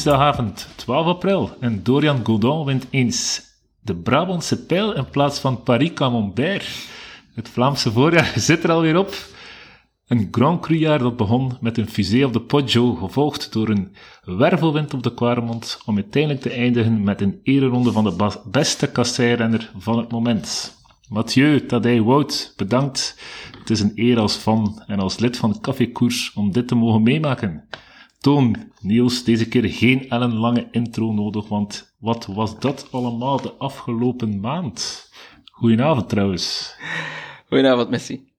Dinsdagavond 12 april en Dorian Godon wint eens de Brabantse pijl in plaats van Paris Camembert. Het Vlaamse voorjaar zit er alweer op. Een Grand Cru-jaar dat begon met een fusée op de Poggio, gevolgd door een wervelwind op de Quaremont, om uiteindelijk te eindigen met een ereronde van de beste kasseirrenner van het moment. Mathieu, Tadej, Wout, bedankt. Het is een eer als fan en als lid van Café Koers om dit te mogen meemaken. Toon, Niels, deze keer geen ellenlange intro nodig, want wat was dat allemaal de afgelopen maand? Goedenavond trouwens. Goedenavond, Messi.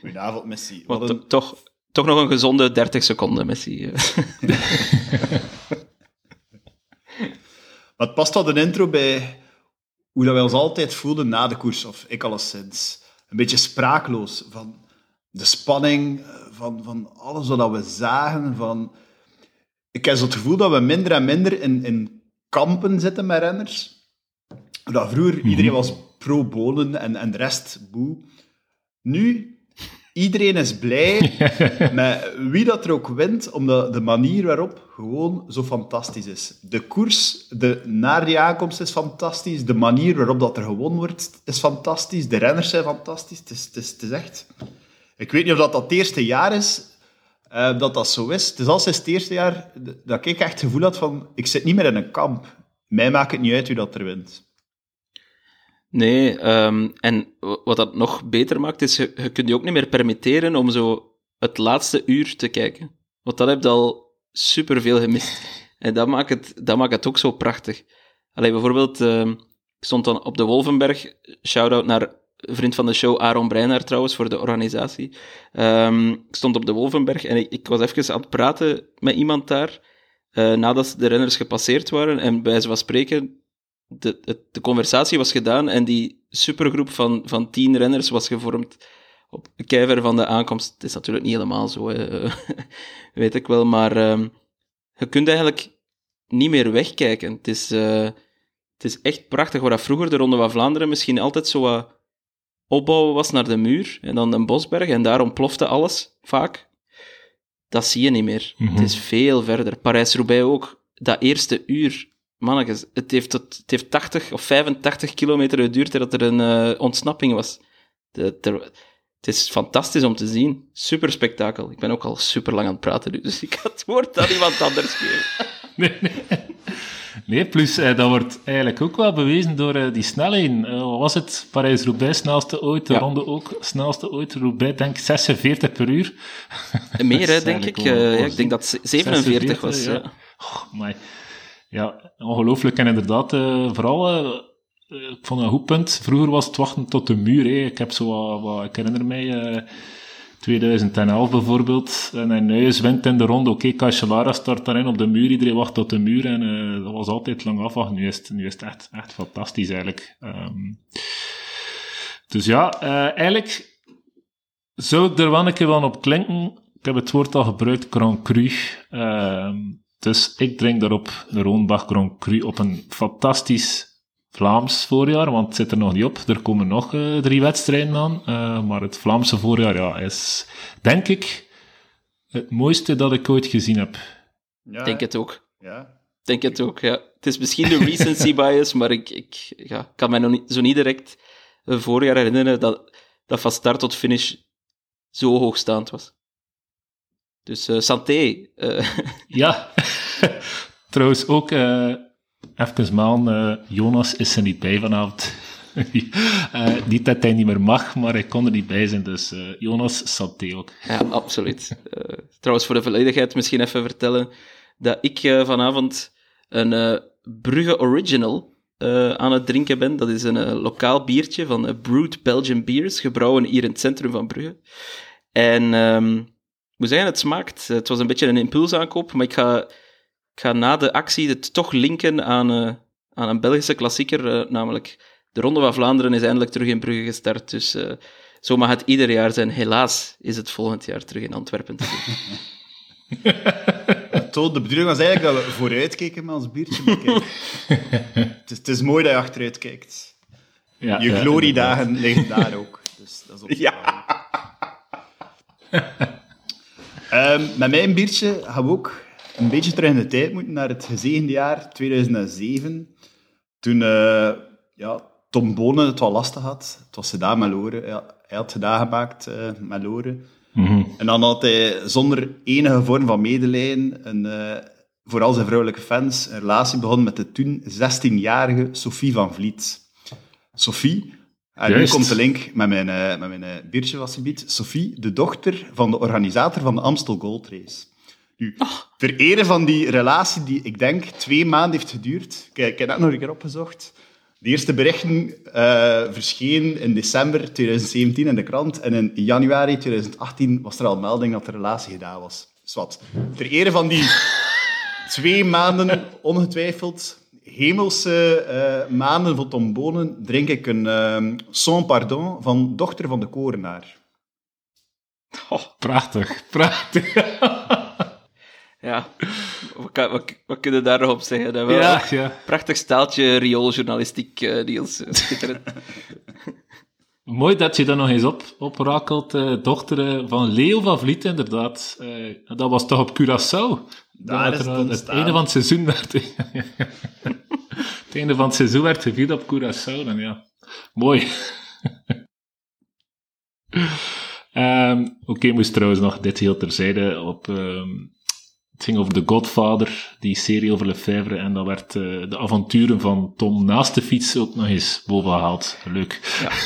Goedenavond, Messi. Wat een... toch, toch nog een gezonde 30 seconden, Messi. Wat past dat een intro bij hoe dat wij ons altijd voelden na de koers, of ik alleszins. Een beetje spraakloos van de spanning, eh, van, van alles wat we zagen. Van... Ik heb zo het gevoel dat we minder en minder in, in kampen zitten met renners. Dat vroeger mhm. iedereen was pro-bolen en, en de rest boe. Nu Iedereen is blij met wie dat er ook wint, omdat de manier waarop gewoon zo fantastisch is. De koers de, naar die aankomst is fantastisch. De manier waarop dat er gewonnen wordt is fantastisch. De renners zijn fantastisch. Het is, het is, het is echt... Ik weet niet of dat, dat het eerste jaar is uh, dat dat zo is. Het is al sinds het eerste jaar dat ik echt het gevoel had van... Ik zit niet meer in een kamp. Mij maakt het niet uit wie dat er wint. Nee, um, en wat dat nog beter maakt, is je, je kunt je ook niet meer permitteren om zo het laatste uur te kijken. Want dat heb je al superveel gemist. En dat maakt het, dat maakt het ook zo prachtig. Alleen bijvoorbeeld, uh, ik stond dan op de Wolvenberg, shout-out naar vriend van de show Aaron Breinaar trouwens, voor de organisatie. Ik stond op de Wolvenberg en ik, ik, was even aan het praten met iemand daar, uh, nadat de renners gepasseerd waren. En bij ze van spreken de, de, conversatie was gedaan en die supergroep van, van tien renners was gevormd op keiver van de aankomst. Het is natuurlijk niet helemaal zo, weet ik wel, maar uh, je kunt eigenlijk niet meer wegkijken. Het is, uh, het is echt prachtig, waar vroeger de Ronde van Vlaanderen misschien altijd zo wat opbouwen was naar de muur en dan een bosberg en daar ontplofte alles, vaak. Dat zie je niet meer. Het mhm. is veel verder. Parijs-Roubaix ook. Dat eerste uur mannetjes, het heeft, tot, het heeft 80 of 85 kilometer geduurd dat er een uh, ontsnapping was. De, het is fantastisch om te zien. Super spektakel. Ik ben ook al super lang aan het praten, dus ik had het woord aan iemand anders geven. Nee, nee. Nee, plus uh, dat wordt eigenlijk ook wel bewezen door uh, die snelheid. Uh, was het Parijs-Roubaix snelste ooit, de ronde ook snelste ooit, Roubaix denk 46 per uur. Meer, hè, denk ik. ja, ik denk dat 47 was. Ja. Oh, ja, ongelooflijk. En inderdaad, uh, vooral, ik vond een goed punt. Vroeger was het wachten tot de muur. Hè. Ik heb zo wat, wat ik herinner mij, 2011 bijvoorbeeld. En hij Nuyes wint in de ronde. Oké, okay, start daarin op de muur. Iedereen wacht tot de muur. En uh, dat was altijd lang afwachten. Nu is het, nu is het echt, echt fantastisch eigenlijk. Um, dus ja, eigenlijk zou ik er wel een keer wel op klinken. Ik heb het woord al gebruikt, Grand Cru. Uh, dus ik drink daarop de Roonbach Grand Cru op een fantastisch Vlaams voorjaar, want het zit er nog niet op. Er komen nog uh, drie wedstrijden aan. Uh, maar het Vlaamse voorjaar ja, is, denk ik, het mooiste dat ik ooit gezien heb. Ja, denk het ook. Ja. Denk het ook, ja. Het is misschien de recency bias, maar ik, ik ja, kan mij nog niet, zo niet direct een voorjaar herinneren dat, dat van start tot finish zo hoogstaand was. Dus uh, santé. Uh. Ja, trouwens ook, uh, even maan, Jonas is er niet bij vanavond. niet dat hij niet meer mag, maar hij kon er niet bij zijn, dus Jonas santé ook. Ja, absoluut. trouwens, voor de volledigheid misschien even vertellen dat ik vanavond een Brugge Original aan het drinken ben. Dat is een lokaal biertje van Brewed Belgian Beers, gebrouwen hier in het centrum van Brugge. En... Um, moet zeggen, het smaakt. Het was een beetje een impulsaankoop, maar ik ga, ik ga na de actie het toch linken aan, uh, aan een Belgische klassieker, uh, namelijk de Ronde van Vlaanderen is eindelijk terug in Brugge gestart. Dus uh, zo mag het ieder jaar zijn. Helaas is het volgend jaar terug in Antwerpen te zien. de bedoeling was eigenlijk dat we vooruit keken met ons biertje. het, is, het, is, mooi dat je achteruit kijkt. Ja, je gloriedagen liggen daar ook. Dus dat is op ja. Um, met mijn biertje gaan we ook een beetje terug in de tijd moeten, naar het gezegende jaar 2007. Toen eh, ja, Tom Bonen het wel lastig had. Het was gedaan met Loren. Ja, hij had gedaan gemaakt uh, met Loren. Mhm. En dan had hij zonder enige vorm van medelijden, een, uh, vooral zijn vrouwelijke fans, een relatie begonnen met de toen 16-jarige Sophie van Vliet. Sophie, en nu komt de link met mijn, uh, met mijn uh, biertje wat ze biedt. Sophie, de dochter van de organisator van de Amstel Gold Race. Nu, ter ere van die relatie die, ik denk, twee maanden heeft geduurd. Kijk, ik heb dat nog een keer opgezocht. De eerste berichten uh, verschenen in december 2017 in de krant. En in januari 2018 was er al melding dat de relatie gedaan was. Zwat. Ter ere van die twee maanden, ongetwijfeld, hemelse uh, maanden van Tom drink ik een uh, Sans Pardon van Dochter van de Korenaar. Oh, prachtig, prachtig. ja, wat, kan, wat, wat kun je daar nog op zeggen? Dat wel ja, ja. Prachtig staaltje riooljournalistiek, uh, Niels. Mooi dat je dat nog eens op, oprakelt. Uh, dochter van Leo van Vliet, inderdaad. Uh, dat was toch op Curaçao? Daar is het, het, het einde van het seizoen werd... het einde van het seizoen werd gevierd op Curaçao. Dan, ja. Mooi. um, Oké, okay, moest trouwens nog dit heel terzijde op... Um, het ging over The Godfather, die serie over Lefebvre, en dan werd uh, de avonturen van Tom naast de fiets ook nog eens boven gehaald. Leuk. Ja.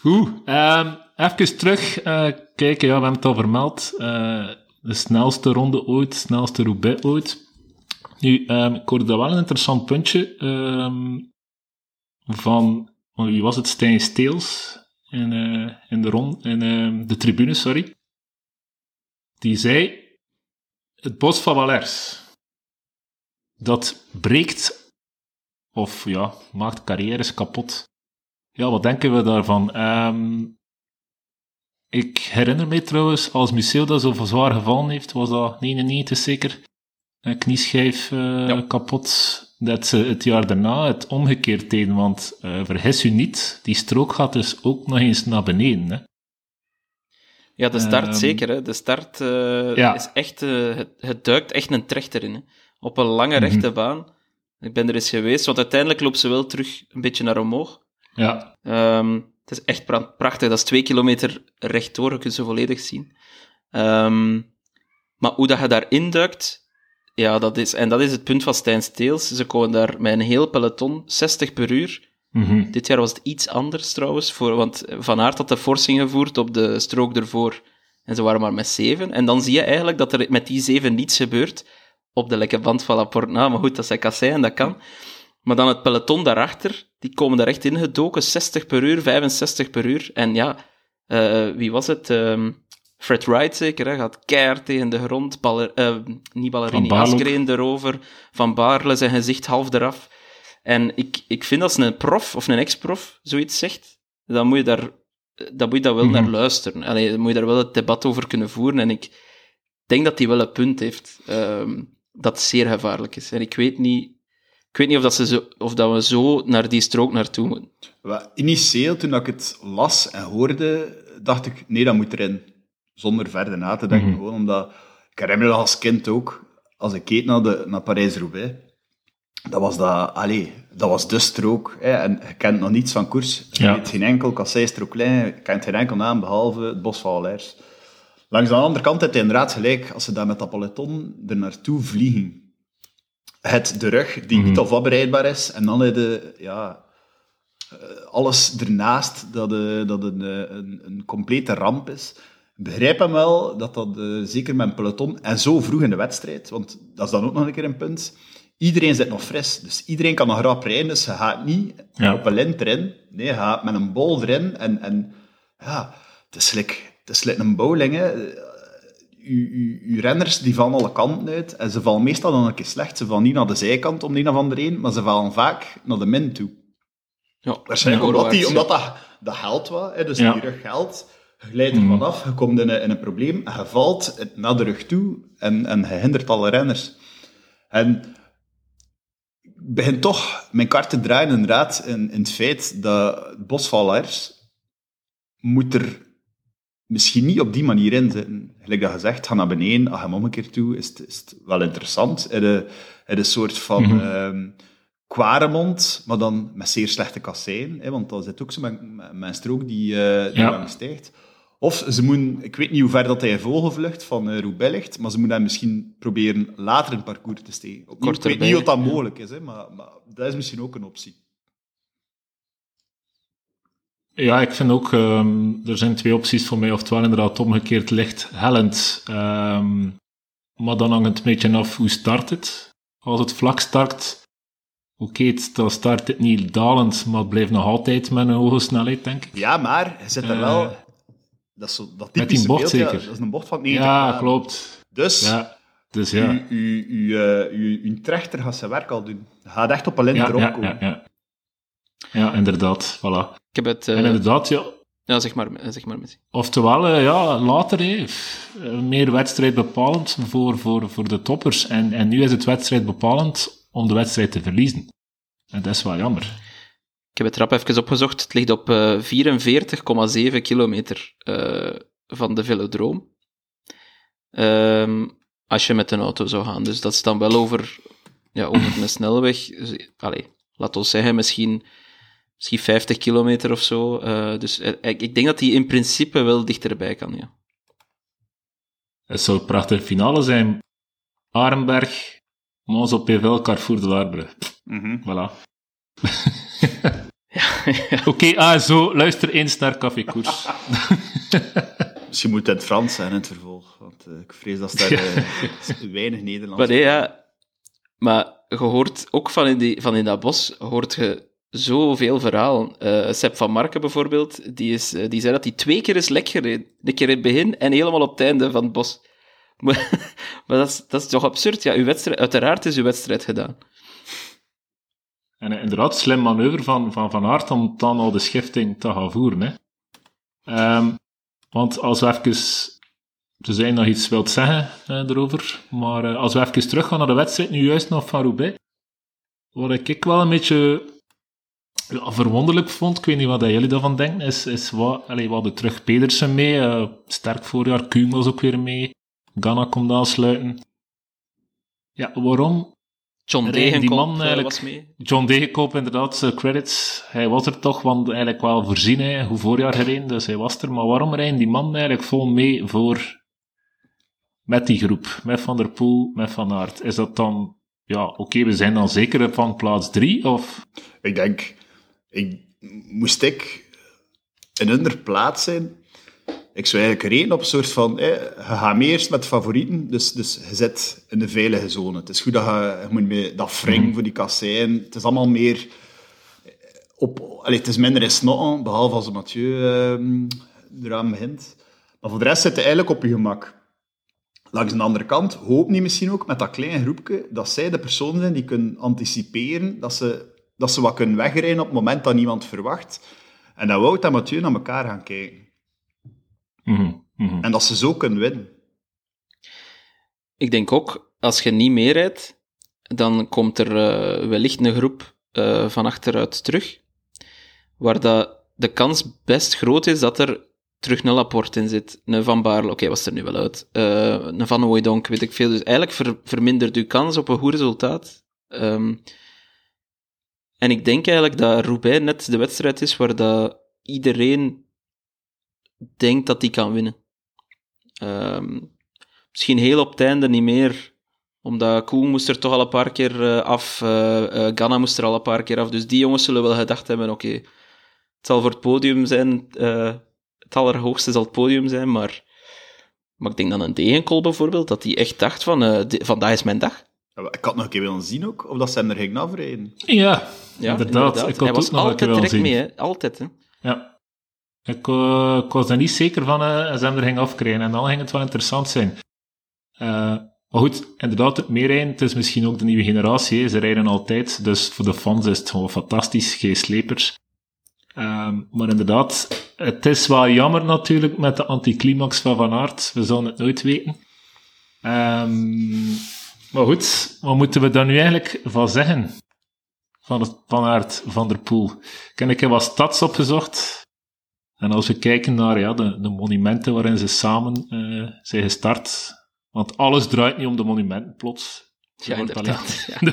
Goed, um, even terug uh, kijken, ja, we hebben het al vermeld. Uh, de snelste ronde ooit, snelste Roubaix ooit. Nu, um, ik hoorde dat wel een interessant puntje um, van, wie was het, Stijn Steels in, in de rond, in de tribune, sorry. Die zei, het bos van Valers, dat breekt, of ja, maakt carrières kapot. Ja, wat denken we daarvan? Um, ik herinner me trouwens, als Museo dat zo zwaar gevallen heeft, was dat 99 zeker, een knieschijf uh, ja. kapot. Dat ze het jaar daarna het omgekeerd deden, want uh, vergis u niet, die strook gaat dus ook nog eens naar beneden. Hè? Ja, de start um, zeker. Hè. De start uh, ja. is echt, het, het, duikt echt een trechter in. Hè. Op een lange rechte mm -hmm. baan. Ik ben er eens geweest, want uiteindelijk loopt ze wel terug een beetje naar omhoog. Ja. Um, het is echt pra prachtig. Dat is twee kilometer rechtdoor, je kunt ze volledig zien. Um, maar hoe dat je daarin duikt, ja, dat is, en dat is het punt van Stijn Steels. Ze komen daar met een heel peloton, 60 per uur. Mm -hmm. Dit jaar was het iets anders trouwens, voor, want Van Aert had de forsing gevoerd op de strook ervoor. En ze waren maar met zeven. En dan zie je eigenlijk dat er met die zeven niets gebeurt op de lekke band van Laporte. Nou, maar goed, dat is kassei en dat kan. Maar dan het peloton daarachter, die komen daar echt in gedoken, 60 per uur, 65 per uur. En ja, uh, wie was het? Um, Fred Wright zeker, hè, gaat keihard tegen de grond. Baller, uh, niet Ballerini, Asgreen erover. Van Baarle zijn gezicht half eraf. En ik, ik vind als een prof of een ex-prof zoiets zegt, dan moet je daar, dan moet je daar wel mm -hmm. naar luisteren. Allee, dan moet je daar wel het debat over kunnen voeren. En ik denk dat hij wel een punt heeft um, dat zeer gevaarlijk is. En ik weet niet ik weet niet of, dat ze zo, of dat we zo naar die strook naartoe moeten. Initieel, toen ik het las en hoorde, dacht ik, nee, dat moet erin. Zonder verder na te denken. Mm -hmm. Gewoon omdat, ik herinner me als kind ook, als ik keek naar, de, naar Parijs-Roubaix, dat was, dat, allez, dat was de strook. Hè, en je kent nog niets van koers. Je ja. geen enkel kassei-strooklein, je kent geen enkel naam, behalve het Bos van. Langs de andere kant heb je inderdaad gelijk, als ze daar met dat peloton er naartoe vliegen, het de rug, die Mhm. niet al voorbereidbaar is, en dan heb je ja, eh, alles ernaast, dat, eh, dat een, eh, een, een complete ramp is. Begrijp hem wel, dat dat zeker met een peloton, en zo vroeg in de wedstrijd, want dat is dan ook nog een keer een punt, iedereen zit nog fris, dus iedereen kan nog rap rijden, dus je gaat niet Ja. op een lint erin, nee, je gaat met een bol erin, en, en ja, het is like, het is like een bowling, hè uw, uw, uw renners die vallen alle kanten uit. En ze vallen meestal dan een keer slecht. Ze vallen niet naar de zijkant om de een of andere reden, maar ze vallen vaak naar de min toe. Ja, Waarschijnlijk omdat, die, omdat dat, dat geld was. Hè, dus Ja. die rug geld. Je glijdt er Mhm. vanaf, je komt in een, in een probleem, en je valt naar de rug toe en, en je hindert alle renners. En begin toch mijn kaart te draaien inderdaad in, in het feit dat Bosvallers moet er misschien niet op die manier in zitten. Gelijk dat gezegd, ga naar beneden, ga hem om een keer toe, is het, is het wel interessant. Het is een soort van mm -hmm. Maar dan met zeer slechte kasseien, hè, want dat zit ook zo met, met, een strook die, uh, die ja. lang stijgt. Of ze moeten, ik weet niet hoe ver dat hij vogelvlucht van uh, Roubaix ligt, maar ze moeten hem misschien proberen later in het parcours te steken. Opnieuw, ik weet niet of dat mogelijk is, hè, maar, maar dat is misschien ook een optie. Ja, ik vind ook, um, er zijn twee opties voor mij. Oftewel inderdaad omgekeerd licht hellend, um, maar dan hangt het een beetje af hoe start het. Als het vlak start, oké, okay, dan start het niet dalend, maar het blijft nog altijd met een hoge snelheid, denk ik. Ja, maar je zit er wel... Uh, dat is zo, dat met die bocht beeld, zeker. Ja, dat is een bocht van 90 Ja, klopt. Dus, ja, dus ja. U, u, u, uh, u, uw trechter gaat zijn werk al doen. Hij gaat echt op een lint ja, erop ja, komen. Ja, ja. ja, inderdaad. Voilà. Ik heb het... Uh, en inderdaad, ja... Ja, zeg maar, zeg maar. Oftewel, uh, ja, later he, meer wedstrijd bepalend voor, voor, voor de toppers. En, en nu is het wedstrijd bepalend om de wedstrijd te verliezen. En dat is wel jammer. Ik heb het rap even opgezocht. Het ligt op uh, 44,7 kilometer uh, van de velodroom. Um, als je met een auto zou gaan. Dus dat is dan wel over, ja, over een snelweg. Allee, laat ons zeggen, misschien, misschien 50 kilometer of zo. Uh, dus ik, ik denk dat die in principe wel dichterbij kan, ja. Het zou een prachtige finale zijn. Arenberg, Mons op PVL, Carrefour de Larbre. Mm -hmm. Voilà. Oké, okay, ah, zo, luister eens naar Café Koers. Misschien moet het in het Frans zijn in het vervolg, want uh, ik vrees dat daar uh, weinig Nederlands maar nee, ja. Maar je hoort ook van in, die, van in dat bos, hoort je zoveel verhalen. Uh, Sepp van Marken bijvoorbeeld, die, is, die zei dat hij twee keer is lek gereden. Een keer in het begin en helemaal op het einde van het bos. Maar, maar dat, is, dat is toch absurd? Ja, uw wedstrijd, uiteraard is uw wedstrijd gedaan. En inderdaad, slim manoeuvre van Van, van Aert om dan al de schifting te gaan voeren. Hè. Um, want als we even... Ze zijn nog iets wilt zeggen eh, erover, maar uh, als we even teruggaan naar de wedstrijd, nu juist nog van Roubaix, wat ik wel een beetje ja, verwonderlijk vond, ik weet niet wat jullie daarvan denken, is, is wat, allez, we hadden terug Pedersen mee, uh, sterk voorjaar, Kuhn was ook weer mee, Ganna komt aansluiten. Ja, waarom John Degenkolb uh, was mee. John inderdaad, uh, credits. Hij was er toch, want eigenlijk wel voorzien, hè, hoe voorjaar gereden, dus hij was er. Maar waarom rijden die man eigenlijk vol mee voor... Met die groep, met Van der Poel, met Van Aert. Is dat dan... Ja, oké, okay, we zijn dan zeker van plaats drie, of... Ik denk... Ik, moest ik in hun plaats zijn, ik zou eigenlijk reden op een soort van, eh, je gaat eerst met favorieten, dus, dus je zit in de veilige zone. Het is goed dat je, je moet mee, dat wring mm. voor die kasseien, het is allemaal meer op, allez, het is minder in snotten, behalve als Mathieu uh, eraan begint. Maar voor de rest zit je eigenlijk op je gemak. Langs de andere kant hoop niet misschien ook met dat kleine groepje dat zij de personen zijn die kunnen anticiperen, dat ze, dat ze wat kunnen wegrijden op het moment dat niemand verwacht. En dat Wout en Mathieu naar elkaar gaan kijken. Mm -hmm. En dat ze zo kunnen winnen. Ik denk ook, als je niet meerijdt, dan komt er uh, wellicht een groep uh, van achteruit terug, waar dat de kans best groot is dat er terug een Laporte in zit. Een Van Baarle, oké, okay, was er nu wel uit. Uh, een Van Hooijdonk, weet ik veel. Dus eigenlijk ver, vermindert uw kans op een goed resultaat. Um, en ik denk eigenlijk dat Roubaix net de wedstrijd is waar dat iedereen denkt dat hij kan winnen. Um, misschien heel op het einde niet meer, omdat Koen moest er toch al een paar keer uh, af, uh, uh, Ganna moest er al een paar keer af, dus die jongens zullen wel gedacht hebben, oké, okay, het zal voor het podium zijn, het allerhoogste zal het podium zijn, maar, maar ik denk dan een Degenkol bijvoorbeeld, dat hij echt dacht van, vandaag is mijn dag. Ik had nog een keer willen zien ook, of dat ze hem er ging afrijden. Ja, ja inderdaad. inderdaad. Ik had Hij was nog altijd direct mee, hè? altijd. Hè? Ja. Ik, uh, ik was er niet zeker van uh, als hem er ging afkrijgen. En dan ging het wel interessant zijn. Uh, maar goed, inderdaad, het meerijden, het is misschien ook de nieuwe generatie. Ze rijden altijd, dus voor de fans is het gewoon fantastisch. Geen slepers. Um, maar inderdaad, het is wel jammer natuurlijk met de anticlimax van Van Aert. We zullen het nooit weten. Um, maar goed, wat moeten we daar nu eigenlijk van zeggen? Van, het, van Aert, Van der Poel. Ik heb wat stats opgezocht. En als we kijken naar ja, de, de monumenten waarin ze samen uh, zijn gestart, want alles draait niet om de monumenten plots. Ja, inderdaad. Ja. De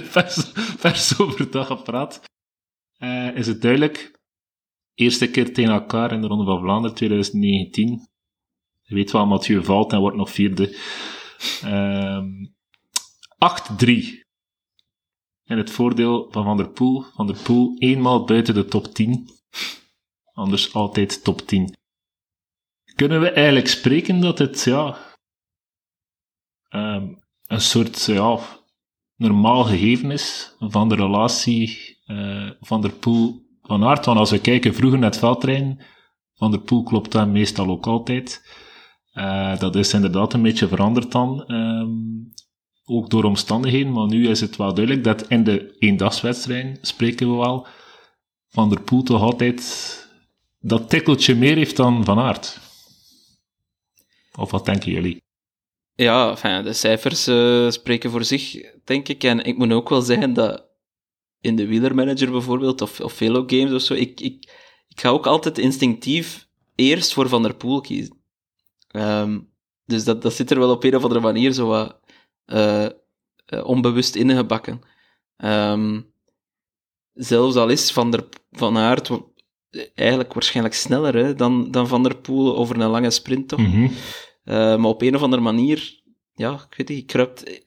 vers, overdag gepraat. Uh, is het duidelijk. Eerste keer tegen elkaar in de Ronde van Vlaanderen 2019. Je weet wel, Mathieu valt en wordt nog vierde. Um, 8-3. En het voordeel van Van der Poel. Van der Poel eenmaal buiten de top 10. Anders altijd top 10. Kunnen we eigenlijk spreken dat het, ja, um, een soort, ja, normaal gegeven is van de relatie uh, Van der Poel van Aert? Want als we kijken vroeger naar het veldtrein, Van der Poel klopt dan meestal ook altijd. Uh, dat is inderdaad een beetje veranderd dan. Um, ook door omstandigheden, maar nu is het wel duidelijk dat in de eendagswedstrijd spreken we wel Van der Poel toch altijd dat tikkeltje meer heeft dan Van Aert. Of wat denken jullie? Ja, enfin, de cijfers uh, spreken voor zich, denk ik. En ik moet ook wel zeggen dat in de wielermanager bijvoorbeeld, of, of Velo Games of zo, ik, ik, ik ga ook altijd instinctief eerst voor Van der Poel kiezen. Um, dus dat, dat zit er wel op een of andere manier zo wat uh, uh, onbewust ingebakken. Um, zelfs al is Van, der, van Aert eigenlijk waarschijnlijk sneller hè, dan, dan Van der Poel over een lange sprint, toch? Mm -hmm. uh, maar op een of andere manier, ja, ik weet niet, kruipt...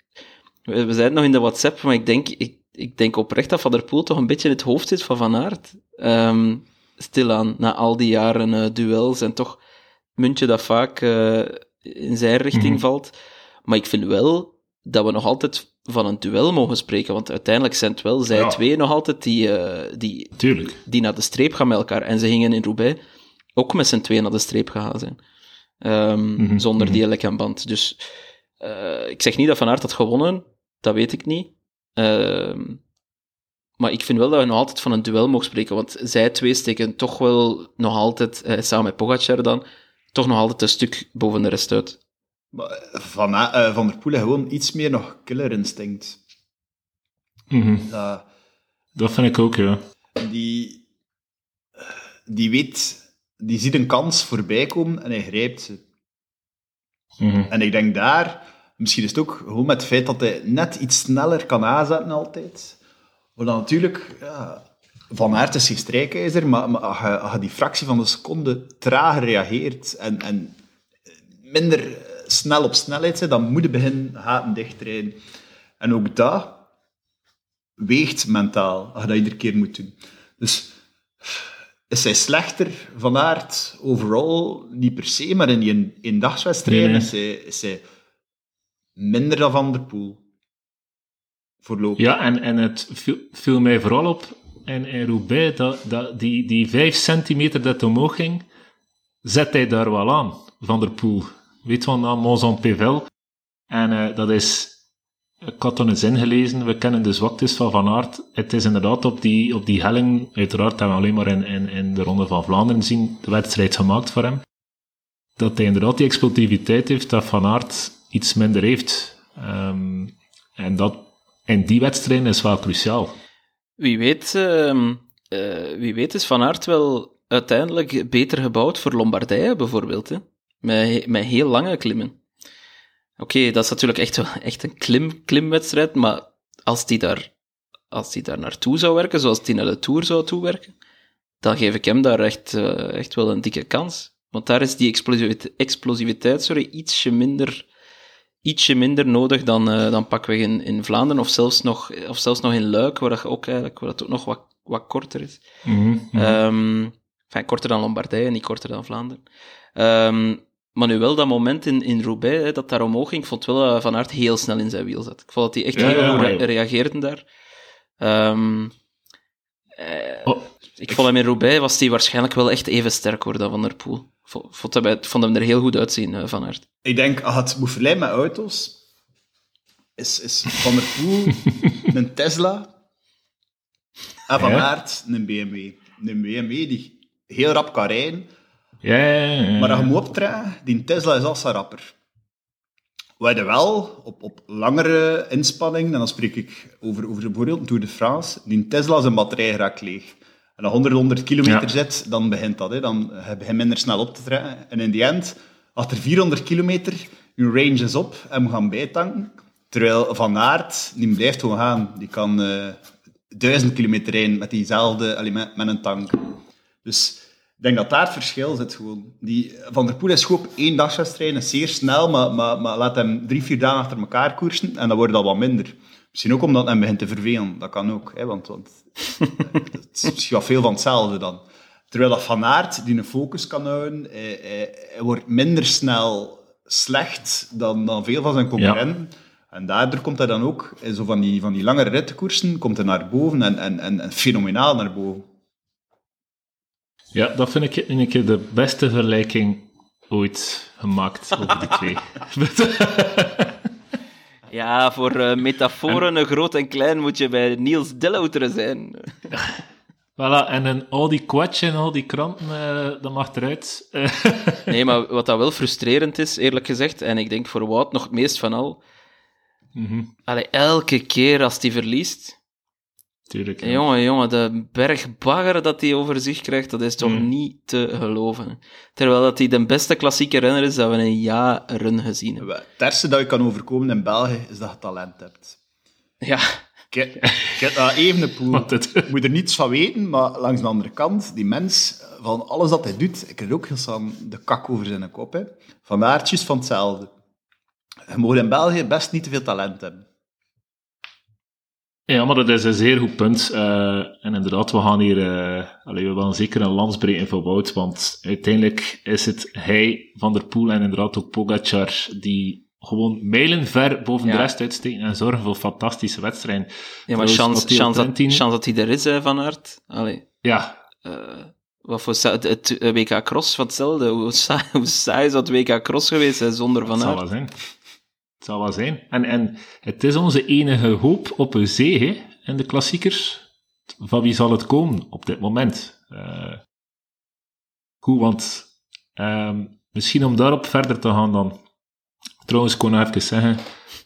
We, we zeiden nog in de WhatsApp, maar ik denk, ik, ik denk oprecht dat Van der Poel toch een beetje in het hoofd zit van Van Aert. Um, stilaan, na al die jaren uh, duels en toch muntje dat vaak uh, in zijn richting mm -hmm. valt. Maar ik vind wel dat we nog altijd van een duel mogen spreken, want uiteindelijk zijn het wel zij ja. twee nog altijd die, uh, die, Tuurlijk. die naar de streep gaan met elkaar. En ze gingen in Roubaix ook met z'n twee naar de streep gegaan zijn. Um, mm -hmm. Zonder die mm band. Dus uh, ik zeg niet dat Van Aert had gewonnen, dat weet ik niet. Uh, maar ik vind wel dat we nog altijd van een duel mogen spreken, want zij twee steken toch wel nog altijd, uh, samen met Pogacar dan, toch nog altijd een stuk boven de rest uit. Van, uh, van der Poel gewoon iets meer nog killer instinct. Mm -hmm. dat, dat vind ik ook, ja. Die, die weet, die ziet een kans voorbij komen en hij grijpt ze. Mm -hmm. En ik denk daar, misschien is het ook gewoon met het feit dat hij net iets sneller kan aanzetten altijd. Maar dan natuurlijk, ja, Van Aert is geen strijkijzer, maar, maar als, je, als je die fractie van de seconde trager reageert en, en minder snel op snelheid zijn, dan moet je beginnen haten dichtrijden. En ook dat weegt mentaal, als je dat iedere keer moet doen. Dus is hij slechter van aard overal? Niet per se, maar in die eendagswedstrijden nee, nee. is, hij minder dan Van der Poel. Voorlopig. Ja, en, en het viel, viel mij vooral op in, in Roubaix, dat, dat die, die vijf centimeter dat omhoog ging, zet hij daar wel aan, Van der Poel weet van naam Mons Pevel. En uh, dat is, ik had toen eens ingelezen, we kennen de zwaktes van Van Aert. Het is inderdaad op die, op die helling, uiteraard hebben we alleen maar in, in, in de Ronde van Vlaanderen zien, de wedstrijd gemaakt voor hem. Dat hij inderdaad die explosiviteit heeft dat Van Aert iets minder heeft. Um, en dat in die wedstrijd is wel cruciaal. Wie weet, uh, uh, wie weet is Van Aert wel uiteindelijk beter gebouwd voor Lombardije bijvoorbeeld. Hè? Met, met heel lange klimmen. Oké, okay, dat is natuurlijk echt, echt een klim, klimwedstrijd, maar als die, daar, als die daar naartoe zou werken, zoals die naar de Tour zou toewerken, dan geef ik hem daar echt, uh, echt wel een dikke kans. Want daar is die explosiviteit, explosiviteit sorry, ietsje minder, ietsje minder nodig dan, uh, dan pakweg in, in Vlaanderen, of zelfs, nog, of zelfs nog in Luik, waar dat ook eigenlijk waar dat ook nog wat, wat korter is. Mm -hmm. um, enfin, korter dan Lombardije, niet korter dan Vlaanderen. Um, maar nu wel dat moment in, in Roubaix, hè, dat daar omhoog ging, ik vond wel dat Van Aert heel snel in zijn wiel zat. Ik vond dat hij echt ja, heel ja, goed re reageerde daar. Um, eh, oh, ik, ik vond hem in Roubaix, was hij waarschijnlijk wel echt even sterk hoor, dan Van der Poel. Ik vond, hem, vond hem er heel goed uitzien, uh, Van Aert. Ik denk, moet vergelijken met auto's, is, is Van der Poel een Tesla en Van Aert een BMW. Een BMW die heel rap kan rijden, ja, ja, ja, Maar als je moet optreden, die Tesla is als rapper. We hadden wel op, op langere inspanning, en dan spreek ik over, over bijvoorbeeld Tour de France, die Tesla zijn batterij raakt leeg. En als 100, 100 kilometer zit, dan begint dat. Hè. Dan heb je minder snel op te trekken. En in die end, achter 400 kilometer, je range is op en we gaan bijtanken. Terwijl Van Aert, die blijft gewoon gaan. Die kan eh 1000 kilometer rijden met diezelfde, allee, met, met een tank. Dus ik denk dat daar het verschil zit gewoon. Die, Van der Poel is goed op één dagswedstrijd, is zeer snel, maar, maar, maar laat hem drie, vier dagen achter elkaar koersen en dan wordt dat wat minder. Misschien ook omdat hij begint te vervelen, dat kan ook. Hè, want, want het is misschien wel veel van hetzelfde dan. Terwijl dat Van Aert, die een focus kan houden, hij, hij, hij wordt minder snel slecht dan, dan veel van zijn concurrenten. En daardoor komt hij dan ook, in zo van die, van die langere rittenkoersen, komt hij naar boven en, en, en, en fenomenaal naar boven. Ja, dat vind ik een keer de beste vergelijking ooit gemaakt over die twee. Ja, voor eh, metaforen, een groot en klein, moet je bij Niels Delauter zijn. voilà, en een, al die kwetsje en al die kranten, eh, dat mag eruit. Eh, Nee, maar wat dat wel frustrerend is, eerlijk gezegd, en ik denk voor Wout nog het meest van al, allee, elke keer als hij verliest, tuurlijk. ja. jongen, jongen, de berg bagger dat hij over zich krijgt, dat is toch Mm. niet te geloven. Terwijl dat hij de beste klassieke renner is dat we in jaren gezien hebben. Het ergste dat je kan overkomen in België is dat je talent hebt. Ja, Kijk, kijk naar Evenepoel. Want het- Ik moet er niets van weten, maar langs de andere kant, die mens, van alles dat hij doet, ik krijg ook heel snel de kak over zijn kop. Hè. Van aardjes van hetzelfde. Je moet in België best niet te veel talent hebben. Ja, maar dat is een zeer goed punt. Eh, en inderdaad, we gaan hier... eh allee, we willen zeker een lans breken voor Wout, want uiteindelijk is het hij, Van der Poel en inderdaad ook Pogacar die gewoon mijlenver boven Ja. de rest uitsteken en zorgen voor fantastische wedstrijden. ja maar chance, chance, dat, chance dat hij er is, hè, Van Aert. Allee, Ja, eh, wat voor sa- het, het WK Cross van hetzelfde. Hoe saai, hoe saai is dat WK Cross geweest hè, zonder Van zal Aert? wel zijn. Het zal wel zijn. En, en het is onze enige hoop op een zee, hè, in de klassiekers. Van wie zal het komen op dit moment? Eh goed, want ehm, misschien om daarop verder te gaan dan. Trouwens, ik kon even zeggen,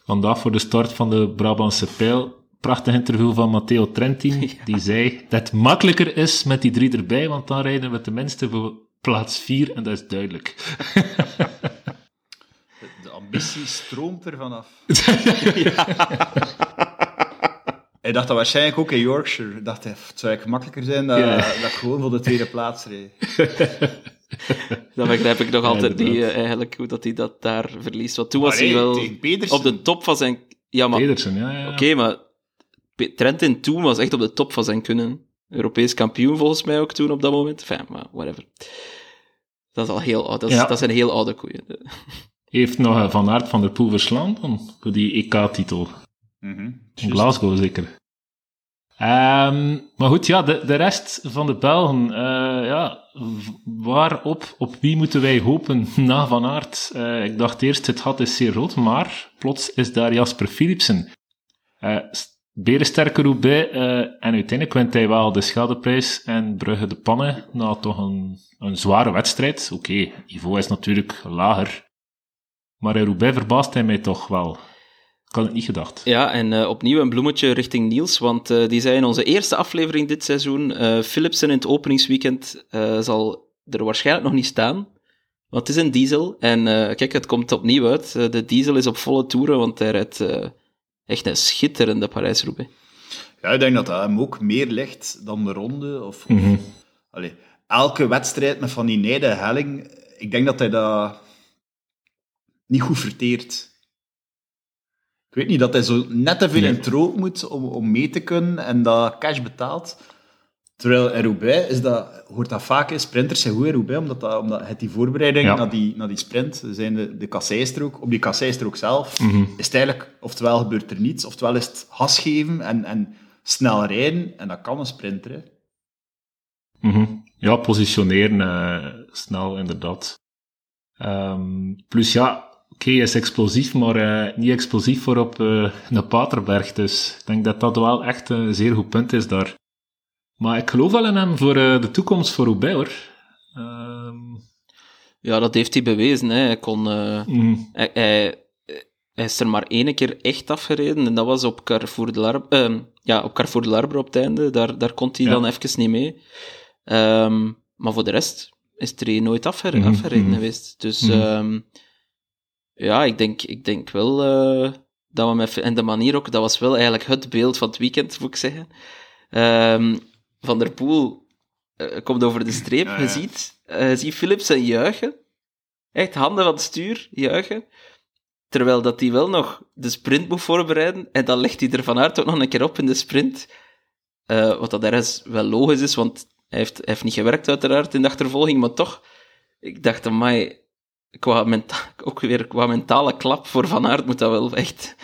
vandaag voor de start van de Brabantse Pijl, prachtig interview van Matteo Trentin, die zei dat het makkelijker is met die drie erbij, want dan rijden we tenminste voor plaats vier, en dat is duidelijk. Ambitie stroomt er vanaf. Hij dacht dat waarschijnlijk ook in Yorkshire. Hij dacht, hij, het zou eigenlijk gemakkelijker zijn dat, Ja. dat ik gewoon voor de tweede plaats reed. Dan begrijp ik nog altijd niet eh, eigenlijk hoe dat hij dat daar verliest. Want toen was hij wel op de top van zijn... Ja, maar Pedersen, ja, ja. ja. Oké, maar Trentin toen was echt op de top van zijn kunnen. Europees kampioen volgens mij ook toen op dat moment. Enfin, maar whatever. Dat is al heel oud. Dat, is, Ja. dat zijn heel oude koeien. Heeft nog Van Aert van der Poel verslaan dan, voor die EK-titel. Mhm. In Glasgow zeker. Ehm, maar goed, ja, de, de rest van de Belgen. eh, ja, waarop, op wie moeten wij hopen na Van Aert? Eh, ik dacht eerst, het gat is zeer groot, maar plots is daar Jasper Philipsen. S- berensterke Roubaix, eh, en uiteindelijk wint hij wel de Scheldeprijs en Brugge de Pannen, na toch een, een zware wedstrijd. Oké, niveau is natuurlijk lager, maar in Roubaix verbaast hij mij toch wel. Ik had het niet gedacht. Ja, en eh, opnieuw een bloemetje richting Niels, want eh, die zei in onze eerste aflevering dit seizoen, eh Philipsen in het openingsweekend eh, zal er waarschijnlijk nog niet staan, want het is een diesel. En eh, kijk, het komt opnieuw uit. De diesel is op volle toeren, want hij rijdt eh, echt een schitterende Parijs-Roubaix. Ja, ik denk dat dat hem ook meer ligt dan de ronde. Of, of- Mhm. allee, elke wedstrijd met van die nijde helling, ik denk dat hij dat niet goed verteert. Ik weet niet, dat hij zo net te veel Nee. in troop moet om, om mee te kunnen en dat cash betaalt. Terwijl in Roubaix is dat, hoort dat vaak, hè, sprinters zijn goed in Roubaix, omdat, dat, omdat het die voorbereiding Ja. naar, die, naar die sprint, zijn de, de kasseistrook, op die kasseistrook zelf, Mhm. is het eigenlijk, oftewel gebeurt er niets, oftewel is het gas geven en, en snel rijden, en dat kan een sprinter. Hè. Mhm. Ja, positioneren eh, snel, inderdaad. Ehm, plus ja, oké, hij is explosief, maar eh, niet explosief voor op eh, een Paterberg. Dus ik denk dat dat wel echt een zeer goed punt is daar. Maar ik geloof wel in hem voor eh, de toekomst voor Roubaix, hoor. Ehm, Ja, dat heeft hij bewezen. Hè. Hij, kon, mhm. hij, hij, hij is er maar één keer echt afgereden, en dat was op Carrefour de Larm, ehm, ja, op Carrefour de Larbre op het einde, daar, daar kon hij Ja. dan even niet mee. Ehm, maar voor de rest is er nooit afger Mhm, afgereden mhm. geweest. Dus. Ja, ik denk, ik denk wel eh, dat we met... En de manier ook, dat was wel eigenlijk het beeld van het weekend, moet ik zeggen. Ehm, van der Poel eh, komt over de streep, Ja, je ziet, eh, je ziet Philipsen juichen. Echt handen van het stuur, juichen. Terwijl dat hij wel nog de sprint moet voorbereiden. En dan legt hij er van aard ook nog een keer op in de sprint. Wat dat ergens wel logisch is, want hij heeft, hij heeft niet gewerkt uiteraard in de achtervolging. Maar toch, ik dacht, amai, qua menta ook weer qua mentale klap voor Van Aert moet dat wel echt,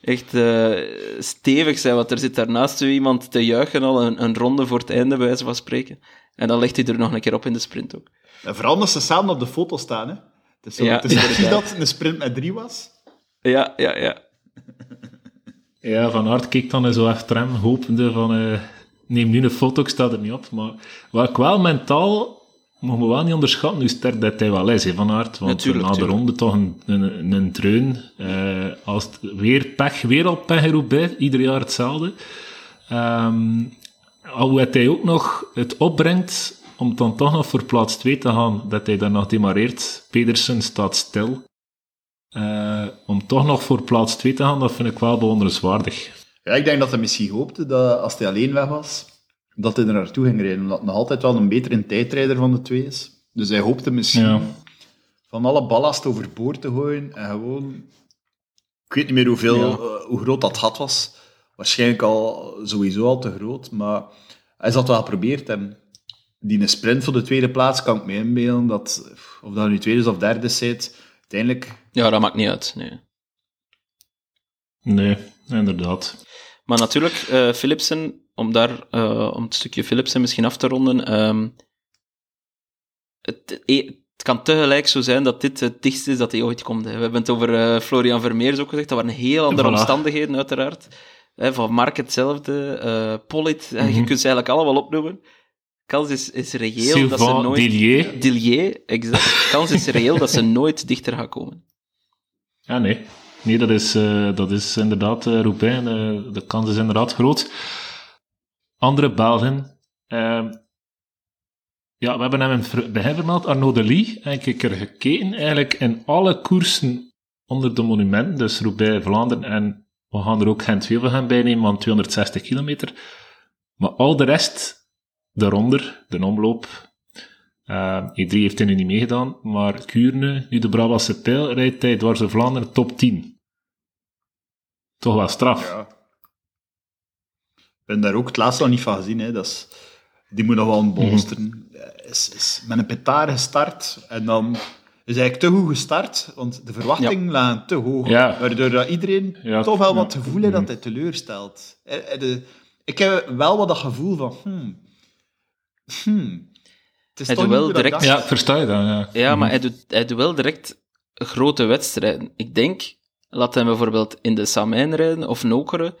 echt eh, stevig zijn. Want er zit daarnaast zo iemand te juichen al een, een ronde voor het einde, bij wijze van spreken. En dan legt hij er nog een keer op in de sprint ook. En vooral als ze samen op de foto staan, hè. Het is zo, Ja, het is dat een sprint met drie was. Ja, ja, ja. Ja, Van Aert keek dan zo achter hem, hopende van... eh, neem nu een foto, ik sta er niet op. Maar wat ik wel mentaal... Mogen we wel niet onderschatten hoe sterk dat hij wel is, hè, Van Aert. Want Natuurlijk, na de tuurlijk. ronde toch een, een, een dreun. Eh, als het weer pech, weer al pech Roubaix. Ieder jaar hetzelfde. Ehm al hoe hij ook nog het opbrengt om dan toch nog voor plaats 2 te gaan, dat hij dan nog demareert. Pedersen staat stil. Eh, om toch nog voor plaats 2 te gaan, dat vind ik wel bewonderenswaardig. Ja, ik denk dat hij misschien hoopte dat als hij alleen weg was, dat hij er naartoe ging rijden. Omdat hij nog altijd wel een betere tijdrijder van de twee is. Dus hij hoopte misschien Ja. van alle ballast overboord te gooien en gewoon... Ik weet niet meer hoeveel, Ja. eh, hoe groot dat gat was. Waarschijnlijk al sowieso al te groot, maar hij zat wel geprobeerd. En die een sprint voor de tweede plaats kan ik me inbeelden dat, of dat nu tweede is of derde zit, uiteindelijk... Ja, dat maakt niet uit, nee. Nee, inderdaad. Maar natuurlijk, eh Philipsen, om daar, eh, om het stukje Philipsen misschien af te ronden, ehm, het, eh, het kan tegelijk zo zijn dat dit het dichtste is dat hij ooit komt. Hè. We hebben het over Florian Vermeers ook gezegd, dat waren heel andere Voilà. omstandigheden, uiteraard. Hè, van Mark hetzelfde, eh, je Mhm. kunt ze eigenlijk allemaal opnoemen. Kans is, is reëel dat ze nooit... Dillier. Dillier, exact. Kans is reëel dat ze nooit dichter gaan komen. Ja, nee. Nee, dat is, eh, dat is inderdaad uh, Roubaix. eh, de kans is inderdaad groot. Andere Belgen. eh, ja, we hebben hem in begin vermeld. Arnaud Delis. En ik heb er gekeken. Eigenlijk in alle koersen onder de monumenten. Dus Roubaix, Vlaanderen. En we gaan er ook Gent-Wevelgem bij nemen, want 260 kilometer. Maar al de rest daaronder, de omloop, Uh, E3 heeft hij nu niet meegedaan, maar Kuurne, nu de Brabantse pijl, rijdt hij dwars Vlaanderen top 10. Toch wel straf. Ja. Ik ben daar ook het laatste nog niet van gezien. Hè. Dat is, die moet nog wel een bolsteren. Is, is met een petaar gestart en dan is eigenlijk te goed gestart, want de verwachtingen lagen te hoog. Ja. Waardoor dat iedereen Ja. toch wel wat gevoel heeft dat Mhm. hij teleurstelt. Eh, eh, de- Ik heb wel wat dat gevoel van... Hmm, hmm, het is Hij toch doet wel direct-. Ja, versta je dan, ja. Ja, Mhm. maar hij doet, hij doet wel direct grote wedstrijden. Ik denk, laat hem bijvoorbeeld in de Samijn rijden of Nokere.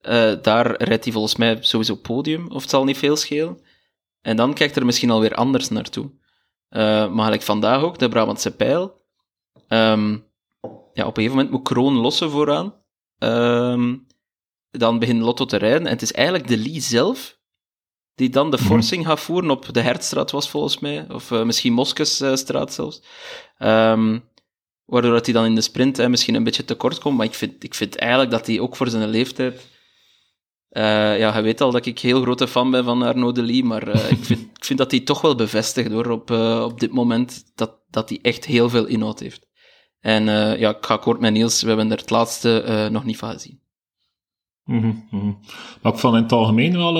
Eh, daar rijdt hij volgens mij sowieso podium, of het zal niet veel schelen. En dan kijkt er misschien alweer anders naartoe. Eh maar gelijk vandaag ook, de Brabantse pijl. Ehm, ja, op een gegeven moment moet Kroon lossen vooraan. Ehm, dan begint Lotto te rijden. En het is eigenlijk de Lee zelf die dan de Mhm. forcing gaat voeren op de Hertstraat was volgens mij, of eh, misschien Moskesstraat zelfs. Ehm, waardoor dat hij dan in de sprint misschien een beetje tekort komt, maar ik vind, ik vind eigenlijk dat hij ook voor zijn leeftijd... eh, ja, je weet al dat ik heel grote fan ben van Arnaud Delis, maar eh, ik, vind, ik vind dat hij toch wel bevestigt hoor, op, eh, op dit moment dat, dat hij echt heel veel inhoud heeft. En ja, ik ga akkoord met Niels, we hebben er het laatste nog niet van gezien. Mhm. Maar ik vond in het algemeen wel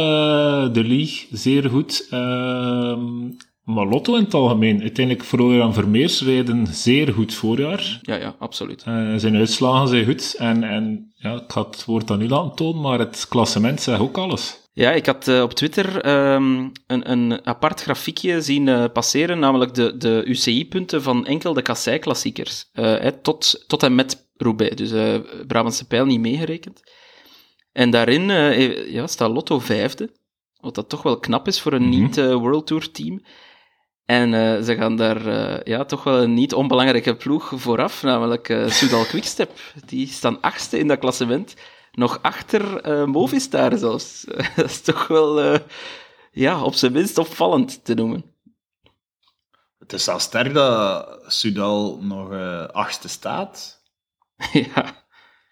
de Lee zeer goed. Maar Lotto in het algemeen, uiteindelijk Florian Vermeers rijden zeer goed voorjaar. Ja, ja, absoluut. Eh, zijn uitslagen zijn goed. En, en ja, ik ga het woord dan nu laten tonen, maar het klassement zegt ook alles. Ja, ik had eh, op Twitter ehm, een, een apart grafiekje zien eh, passeren, namelijk de, de UCI-punten van enkel de kassei-klassiekers. tot, tot en met Roubaix, dus Brabantse pijl niet meegerekend. En daarin ja, staat Lotto vijfde, wat dat toch wel knap is voor een Mhm. niet-World Tour-team. En eh, ze gaan daar eh, ja, toch wel een niet onbelangrijke ploeg vooraf, namelijk eh Soudal Quickstep. Die staan achtste in dat klassement, nog achter eh, Movistar zelfs. dat is toch wel, eh, ja, op zijn minst opvallend te noemen. Het is zelfs sterk dat Sudal nog eh, achtste staat. ja.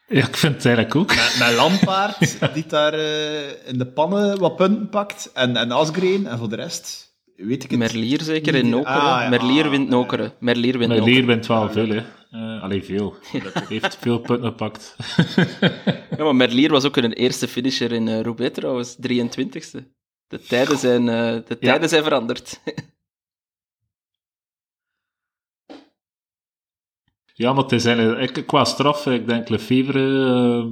Ja, ik vind het eigenlijk ook. Met, met Lampaard, die daar eh, in de pannen wat punten pakt. En, en Asgreen. En voor de rest weet ik het Merlier zeker in. Nokere. Ah, ja, Merlier ah, wint ja. Nokere. Merlier wint. Leer wint wel veel, hè. Eh allee, veel. Hij heeft veel punten gepakt. Ja, maar Merlier was ook een eerste finisher in eh Roubaix trouwens, 23ste. De tijden zijn, eh, de tijden zijn veranderd. Ja, maar het is eigenlijk, ik- qua straf, ik denk Lefevre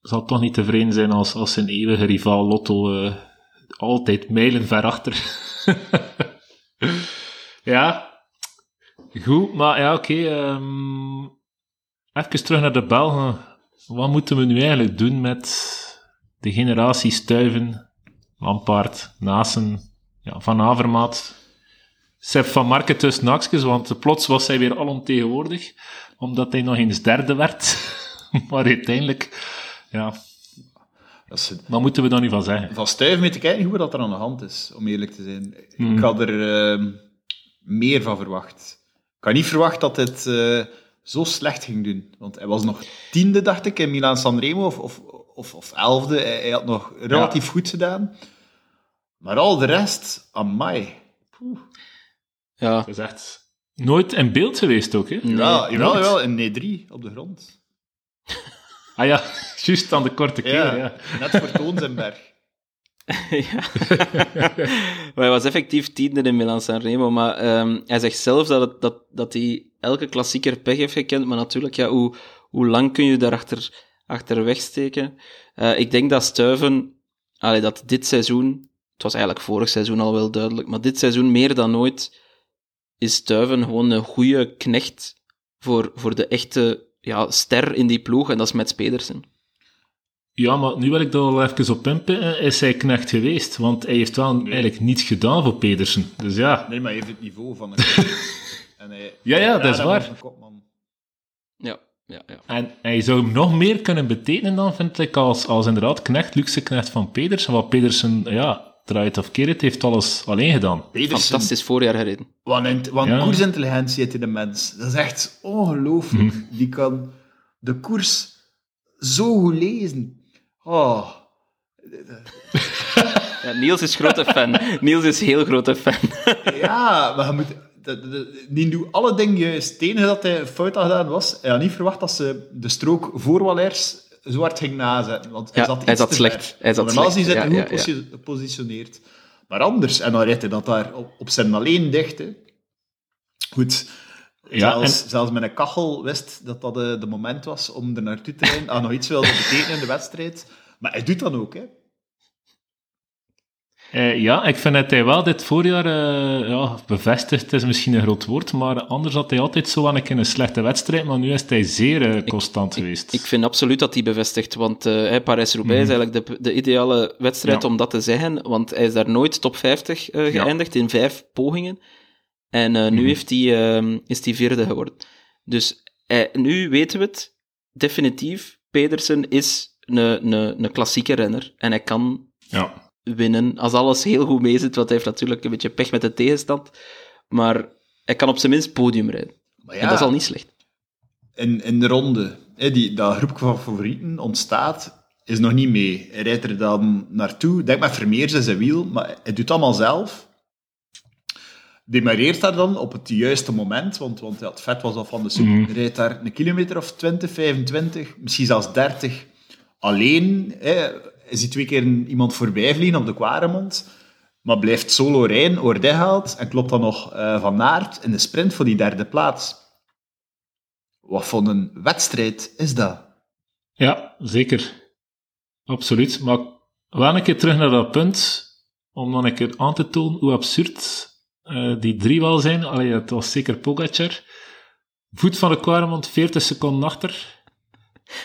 zal toch niet tevreden zijn als, als zijn eeuwige rivaal Lotto eh, altijd mijlen ver achter. ja, goed, maar ja, oké. ehm, even terug naar de Belgen. Wat moeten we nu eigenlijk doen met de generatie Stuiven, Lampaard, Nasen, ja, Van Avermaat, Sepp van Marken tussen want plots was hij weer alomtegenwoordig, omdat hij nog eens derde werd. maar uiteindelijk, ja, Dat is- wat moeten we daar nu van zeggen? Van Stuiven weet ik eigenlijk niet wat er aan de hand is, om eerlijk te zijn. Hmm. Ik had er ehm, meer van verwacht. Ik had niet verwacht dat het eh, zo slecht ging doen. Want hij was nog tiende, dacht ik, in Milaan Sanremo, of, of, of, of elfde. Hij, hij had nog relatief goed gedaan. Maar al de rest, amai. Ja, Dat is echt nooit in beeld geweest ook, hè? Nee, ja, jawel, nooit. jawel, een D3 op de grond. Ah ja, juist aan de korte keer, Ja, ja. net voor Toonsenberg. ja. maar hij was effectief tiende in Milan Sanremo, maar ehm, hij zegt zelf dat, het, dat, dat hij elke klassieker pech heeft gekend, maar natuurlijk, ja, hoe, hoe lang kun je daarachter achter wegsteken? Eh, ik denk dat Stuiven, allee, dat dit seizoen, het was eigenlijk vorig seizoen al wel duidelijk, maar dit seizoen meer dan ooit is Stuiven gewoon een goede knecht voor, voor de echte ja, ster in die ploeg, en dat is Mats Pedersen. Ja, maar nu wil ik daar wel even op inpikken. Is hij knecht geweest? Want hij heeft wel eigenlijk niets gedaan voor Pedersen. Dus ja, Nee, maar hij heeft het niveau van een... en hij, Ja, ja, dat is waar. Ja, ja, ja. En hij zou hem nog meer kunnen betekenen dan, vind ik, als, als inderdaad knecht, luxe knecht van Pedersen. Wat Pedersen, ja, draait of keer het, heeft alles alleen gedaan. Pedersen, Fantastisch voorjaar gereden. Wat een, wat een Ja. koersintelligentie heeft in de mens. Dat is echt ongelooflijk. Die kan de koers zo goed lezen. Oh. Ja, Niels is grote fan. Niels is heel grote fan. Ja, maar je moet... Die doet alle dingen juist. Het enige dat hij fout had gedaan was... Hij had niet verwacht dat ze de strook voor Wallers zo hard ging nazetten. Want hij Ja, zat, hij zat te slecht. ver. Hij zat Normaal slecht. zit hij Ja, goed ja, gepositioneerd. Maar anders. En dan rijdt hij dat daar op, op zijn alleen dicht. Hè. Goed. Ja, zelfs, zelfs met een kachel wist dat dat de, de moment was om er naartoe te rijden. Ah, nog iets wilde betekenen in de wedstrijd. Maar hij doet dat ook, hè. Eh, ja, ik vind dat hij wel dit voorjaar eh, ja, bevestigd is, misschien een groot woord, maar anders had hij altijd zo aan een slechte wedstrijd, maar nu is hij zeer eh, constant geweest. Ik vind absoluut dat hij bevestigt, want Parijs-Roubaix is eigenlijk de, de ideale wedstrijd Ja. om dat te zeggen, want hij is daar nooit top 50 eh, Ja. geëindigd in vijf pogingen. En nu Mhm. heeft hij, ehm, is hij vierde geworden. Dus nu weten we het, definitief, Pedersen is een, een, een klassieke renner. En hij kan ja. Winnen als alles heel goed meezit, want hij heeft natuurlijk een beetje pech met de tegenstand. Maar hij kan op zijn minst podium rijden. Maar En dat is al niet slecht. in, in de ronde, hè, die, dat groepje van favorieten ontstaat, is nog niet mee. Hij rijdt er dan naartoe. Denk met Vermeers in zijn wiel, maar hij doet het allemaal zelf. Demareert daar dan op het juiste moment, want, want ja, het vet was al van de soep. Hij rijdt daar een kilometer of 20, 25, misschien zelfs 30 alleen. Hè. Hij ziet twee keer iemand voorbij vliegen op de Quaremont, maar blijft solo rijden, Oordet haalt en klopt dan nog eh, Van Aert in de sprint voor die derde plaats. Wat voor een wedstrijd is dat? Ja, zeker. Absoluut. Maar wel een keer terug naar dat punt, om dan een keer aan te tonen hoe absurd eh, die drie wel zijn. Allee, het was zeker Pogacar. Voet van de Quaremont, 40 seconden achter.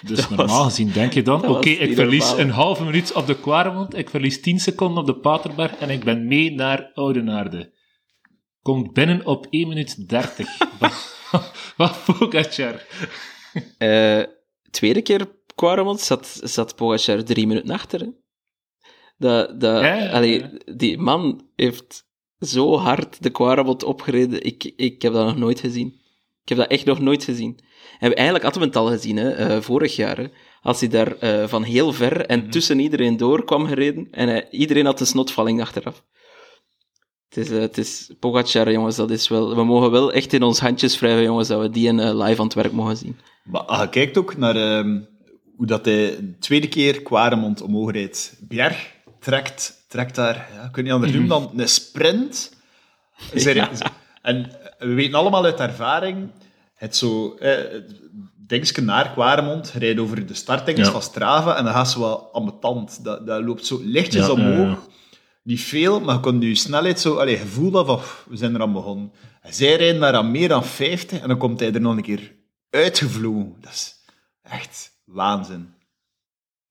Dus normaal was- gezien denk je dan, oké, ik verlies normaal. een halve minuut op de Quaremont, ik verlies 10 seconden op de Paterberg en ik ben mee naar Oudenaarde. Komt binnen op 1 minuut 30. Wat Pogacar. Eh, tweede keer Quaremont zat, zat Pogacar drie minuten achter. Hè. Dat, dat, Ja, ja, ja. allee, die man heeft zo hard de Quaremont opgereden. Ik, ik heb dat nog nooit gezien. Ik heb dat echt nog nooit gezien. En eigenlijk hadden we het al gezien, hè, eh, vorig jaar. Hè, als hij daar eh, van heel ver en Mhm. tussen iedereen door kwam gereden. En iedereen had een snotvalling achteraf. Het is, eh, het is Pogacar, jongens, dat is wel... We mogen wel echt in ons handjes wrijven, jongens, dat we die in, live aan het werk mogen zien. Maar als je kijkt ook naar ehm, hoe dat hij de tweede keer Quaremont omhoog rijdt. Bjerg trekt, trekt daar, ja, ik weet niet anders noemen dan een sprint. En we weten allemaal uit ervaring, het zo, eh, Dingske naar Quaremont, rijdt over de startdinges Ja. van Strava en dan gaat ze wel ambetant. Dat, dat loopt zo lichtjes Ja, omhoog. ja. Niet veel, maar je kon je snelheid zo... Allee, je voelt dat van, we zijn er aan begonnen. En zij rijden daar aan meer dan 50 en dan komt hij er nog een keer uitgevlogen. Dat is echt waanzin.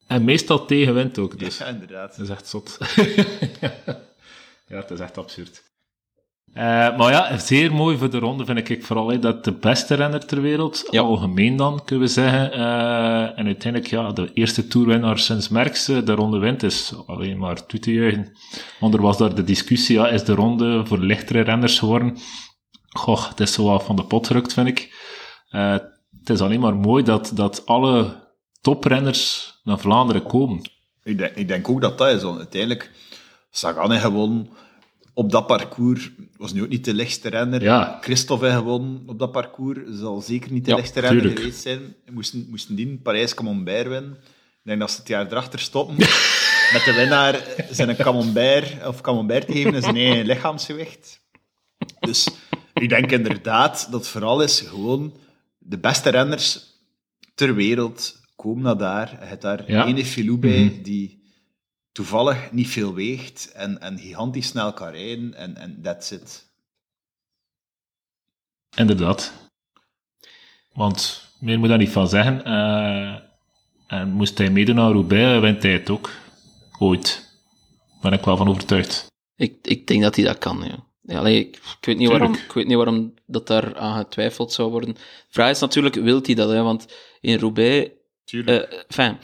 En meestal tegenwind ook, dus. Ja, inderdaad. Dat is echt zot. ja, het is echt absurd. Eh, maar ja, zeer mooi voor de ronde vind ik vooral hè, dat de beste renner ter wereld, Ja. algemeen dan, kunnen we zeggen. eh, en uiteindelijk, ja, de eerste toerwinnaar sinds Merckx eh, de ronde wint, is alleen maar toe te juichen. Want er was daar de discussie, ja, is de ronde voor lichtere renners geworden? Goh, het is zo wat van de pot gerukt, vind ik. Eh, het is alleen maar mooi dat, dat alle toprenners naar Vlaanderen komen. Ik denk, ik denk ook dat dat is. Want uiteindelijk, Sagan heeft gewonnen op dat parcours. Was nu ook niet de lichtste renner. Ja. Christophe heeft gewonnen op dat parcours. Zal zeker niet de Ja, lichtste renner tuurlijk. geweest zijn. Moesten, moesten die Parijs-Camembert winnen. Ik denk dat ze het jaar erachter stoppen. Met de winnaar zijn een camembert, of camembert te geven in zijn eigen lichaamsgewicht. Dus ik denk inderdaad dat vooral is gewoon de beste renners ter wereld komen naar daar. Je hebt daar Ja. ene filou bij Mhm. die toevallig niet veel weegt en, en gigantisch snel kan rijden en, en that's it. Inderdaad. Want meer moet daar niet van zeggen. Eh, en moest hij meedoen naar Roubaix, wint hij het ook. Ooit. Ben ik wel van overtuigd. Ik, ik denk dat hij dat kan, ja. ja allee, ik, ik weet niet waarom, ik weet niet waarom dat daar aan getwijfeld zou worden. De vraag is natuurlijk, wilt hij dat? Hè? Want in Roubaix, Tuurlijk. eh enfin,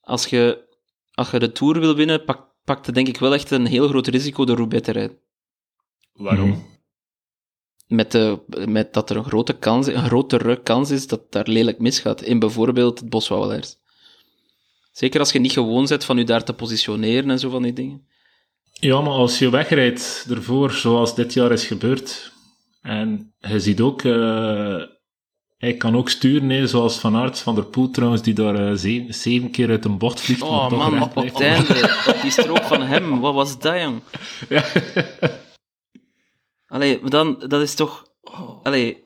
als je, als je de Tour wil winnen, pak, pakt het denk ik wel echt een heel groot risico de Roubaix te rijden. Waarom? Mhm. Met, de, met dat er een, grote kans, een grotere kans is dat daar lelijk misgaat. In bijvoorbeeld het Boswouwelaars. Zeker als je niet gewoon bent van je daar te positioneren en zo van die dingen. Ja, maar als je wegrijdt ervoor, zoals dit jaar is gebeurd, en je ziet ook, eh, hij kan ook sturen, hè, zoals Van Aert van der Poel trouwens, die daar eh, zeven, zeven keer uit een bocht vliegt. Oh maar man, op het einde, op die strook van hem, wat was dat, jong? Allee, maar dan, dat is toch... Allee,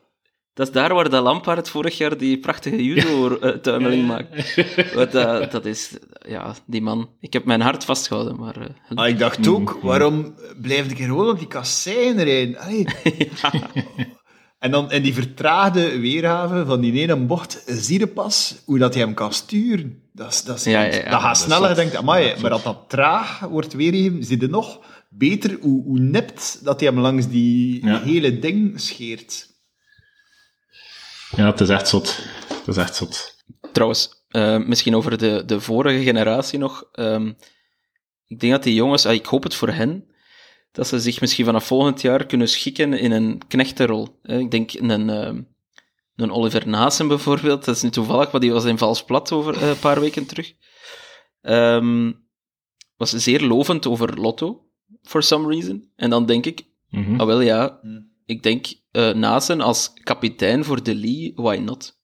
dat is daar waar de Lampaard vorig jaar die prachtige judo-tuimeling maakt. Wat, dat, dat is... Ja, die man. Ik heb mijn hart vastgehouden, maar... eh, Ah, ik dacht ook, waarom blijf ik gewoon op die kasseien rijden? Allee. En dan in die vertraagde weergave van die ene bocht, zie je pas hoe dat hij hem kan sturen. Dat, is, dat, is, Ja, ja, ja. dat gaat sneller, zot. denkt amai, maar dat dat traag wordt weergegeven, zie je nog beter hoe, hoe nipt dat hij hem langs die Ja. hele ding scheert. Ja, het is echt zot. Het is echt zot. Trouwens, eh, misschien over de, de vorige generatie nog. Ehm, ik denk dat die jongens, ah, ik hoop het voor hen, dat ze zich misschien vanaf volgend jaar kunnen schikken in een knechtenrol. Eh, ik denk een, ehm, een Oliver Naassen bijvoorbeeld, dat is nu toevallig, maar die was in Vals Plat over eh, een paar weken terug. Ehm, was zeer lovend over Lotto, for some reason. En dan denk ik, Mhm. ah wel ja, ik denk eh Naassen als kapitein voor de Lee, why not?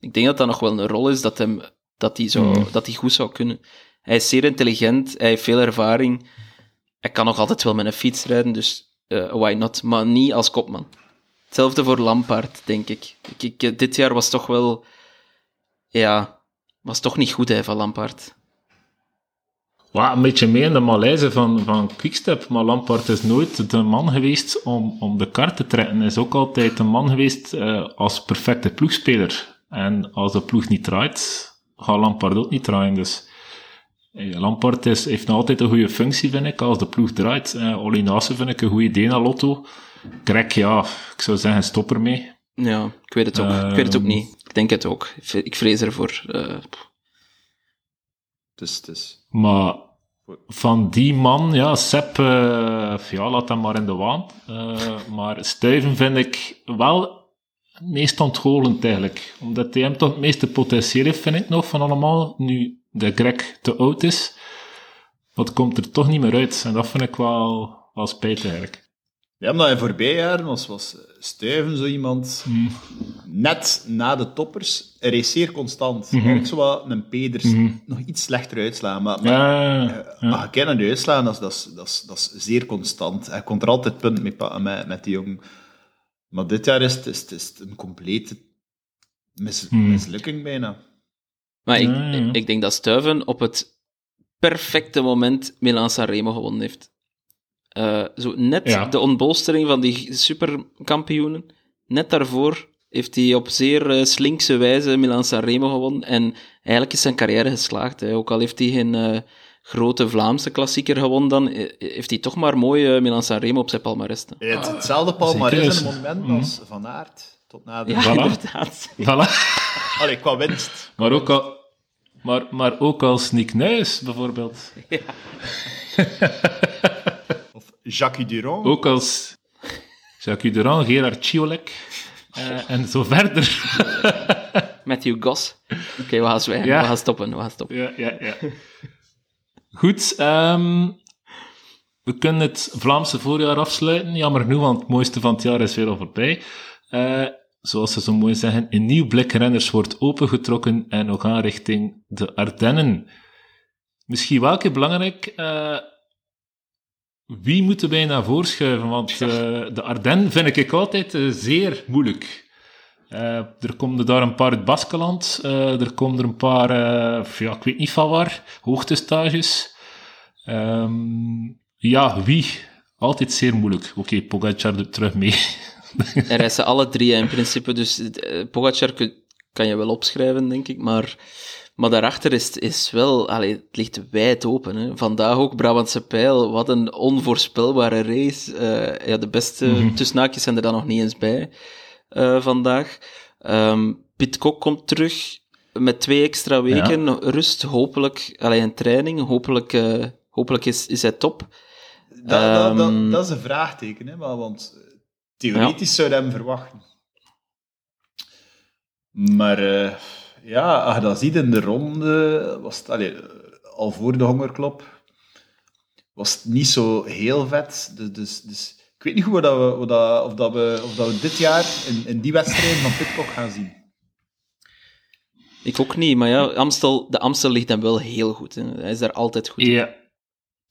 Ik denk dat dat nog wel een rol is dat hem dat hij zo, Hmm. dat hij goed zou kunnen. Hij is zeer intelligent, hij heeft veel ervaring. Hij kan nog altijd wel met een fiets rijden, dus eh, why not? Maar niet als kopman. Hetzelfde voor Lampaard, denk ik. ik, ik dit jaar was toch wel... Ja, was toch niet goed hè, van Lampaard. Wat een beetje mee in de malaise van, van Quickstep, maar Lampard is nooit de man geweest om, om de kar te trekken. Hij is ook altijd de man geweest eh, als perfecte ploegspeler. En als de ploeg niet draait, gaat Lampard ook niet draaien. Dus eh, Lampard is, heeft nog altijd een goede functie, vind ik, als de ploeg draait. Eh Olly vind ik een goed idee naar Lotto. Greg, ja, ik zou zeggen, stop ermee. Ja, ik weet het ook. ik weet het ook Ehm. niet. Ik denk het ook. Ik vre- Ik vrees ervoor. eh, pff. Dus, dus. Maar van die man, ja, Sepp, eh, ja, laat hem maar in de waan. Eh, maar Stuyven vind ik wel het meest ontgolend eigenlijk. Omdat hij hem toch het meeste potentieel heeft, vind ik nog, van allemaal. Nu de Greg te oud is. Dat komt er toch niet meer uit. En dat vind ik wel, wel spijtig eigenlijk. Ja, omdat in voorbije jaren was, was Stuyven zo iemand, Mm. net na de toppers, er is zeer constant. Mhm. Eigenlijk zo wat een Peders nog iets slechter uitslaan. Maar, maar Ja, eh, maar je kijkt naar de uitslagen, dat is, dat, is, dat, is, dat is zeer constant. Hij komt er altijd punt mee, met, met die jongen. Maar dit jaar is het, is, het- is het een complete mis, Hmm. mislukking bijna. Maar ik, Ja, ja. ik denk dat Stuyven op het perfecte moment Milan Sanremo gewonnen heeft. Eh, zo net Ja. de ontbolstering van die superkampioenen. Net daarvoor heeft hij op zeer eh, slinkse wijze Milan Sanremo gewonnen. En eigenlijk is zijn carrière geslaagd. Hè. Ook al heeft hij geen eh, grote Vlaamse klassieker gewonnen, dan heeft hij toch maar mooi Milan Sanremo op zijn palmarès. staan. Hij heeft hetzelfde palmarès het moment Mhm. als Van Aert. Tot na de... Ja, Voilà. inderdaad. Voilà. Allee, qua winst. Maar ook, al, maar, maar ook als Nick Nuis, bijvoorbeeld. Of Jacques Durand. Ook als Jacques Durand, Gerard Ciolek eh, en zo verder. Matthew Goss. Oké, we gaan zwijgen. Ja. We gaan stoppen. We gaan stoppen. ja, ja, ja. Goed, ehm, we kunnen het Vlaamse voorjaar afsluiten. Jammer genoeg, want het mooiste van het jaar is weer al voorbij. Eh, zoals ze zo mooi zeggen, een nieuw blik renners wordt opengetrokken en we gaan richting de Ardennen. Misschien wel een keer belangrijk, eh, wie moeten wij naar voren schuiven? Want eh, de Ardennen vind ik altijd eh, zeer moeilijk. Er komen daar een paar uit Baskeland, er komen er een paar, ja, ik weet niet van waar, hoogtestages. Ehm, ja, wie? Altijd zeer moeilijk. Oké, doet terug mee. En reizen alle drie in principe, dus eh, Pogacar kan je wel opschrijven, denk ik, maar, maar daarachter is, is wel, allee, het ligt wijd open. Hè. Vandaag ook Brabantse Pijl, wat een onvoorspelbare race. Eh, ja, de beste tussenhaakjes zijn er dan nog niet eens bij eh, vandaag. Ehm Pitcock komt terug met twee extra weken rust, hopelijk, alleen een training, hopelijk, eh, hopelijk is, is hij top. Dat, dat, dat, Ehm, dat is een vraagteken, hè, maar, want theoretisch zou je hem verwachten. Maar eh, ja, als je dat ziet in de ronde, was het, allee, al voor de hongerklop, was het niet zo heel vet. Dus, dus, dus ik weet niet goed dat we, wat dat, of, dat we, of dat we dit jaar in, in die wedstrijd van Pitcock gaan zien. Ik ook niet, maar ja, Amstel, de Amstel ligt hem wel heel goed. Hè. Hij is daar altijd goed. in. Ja.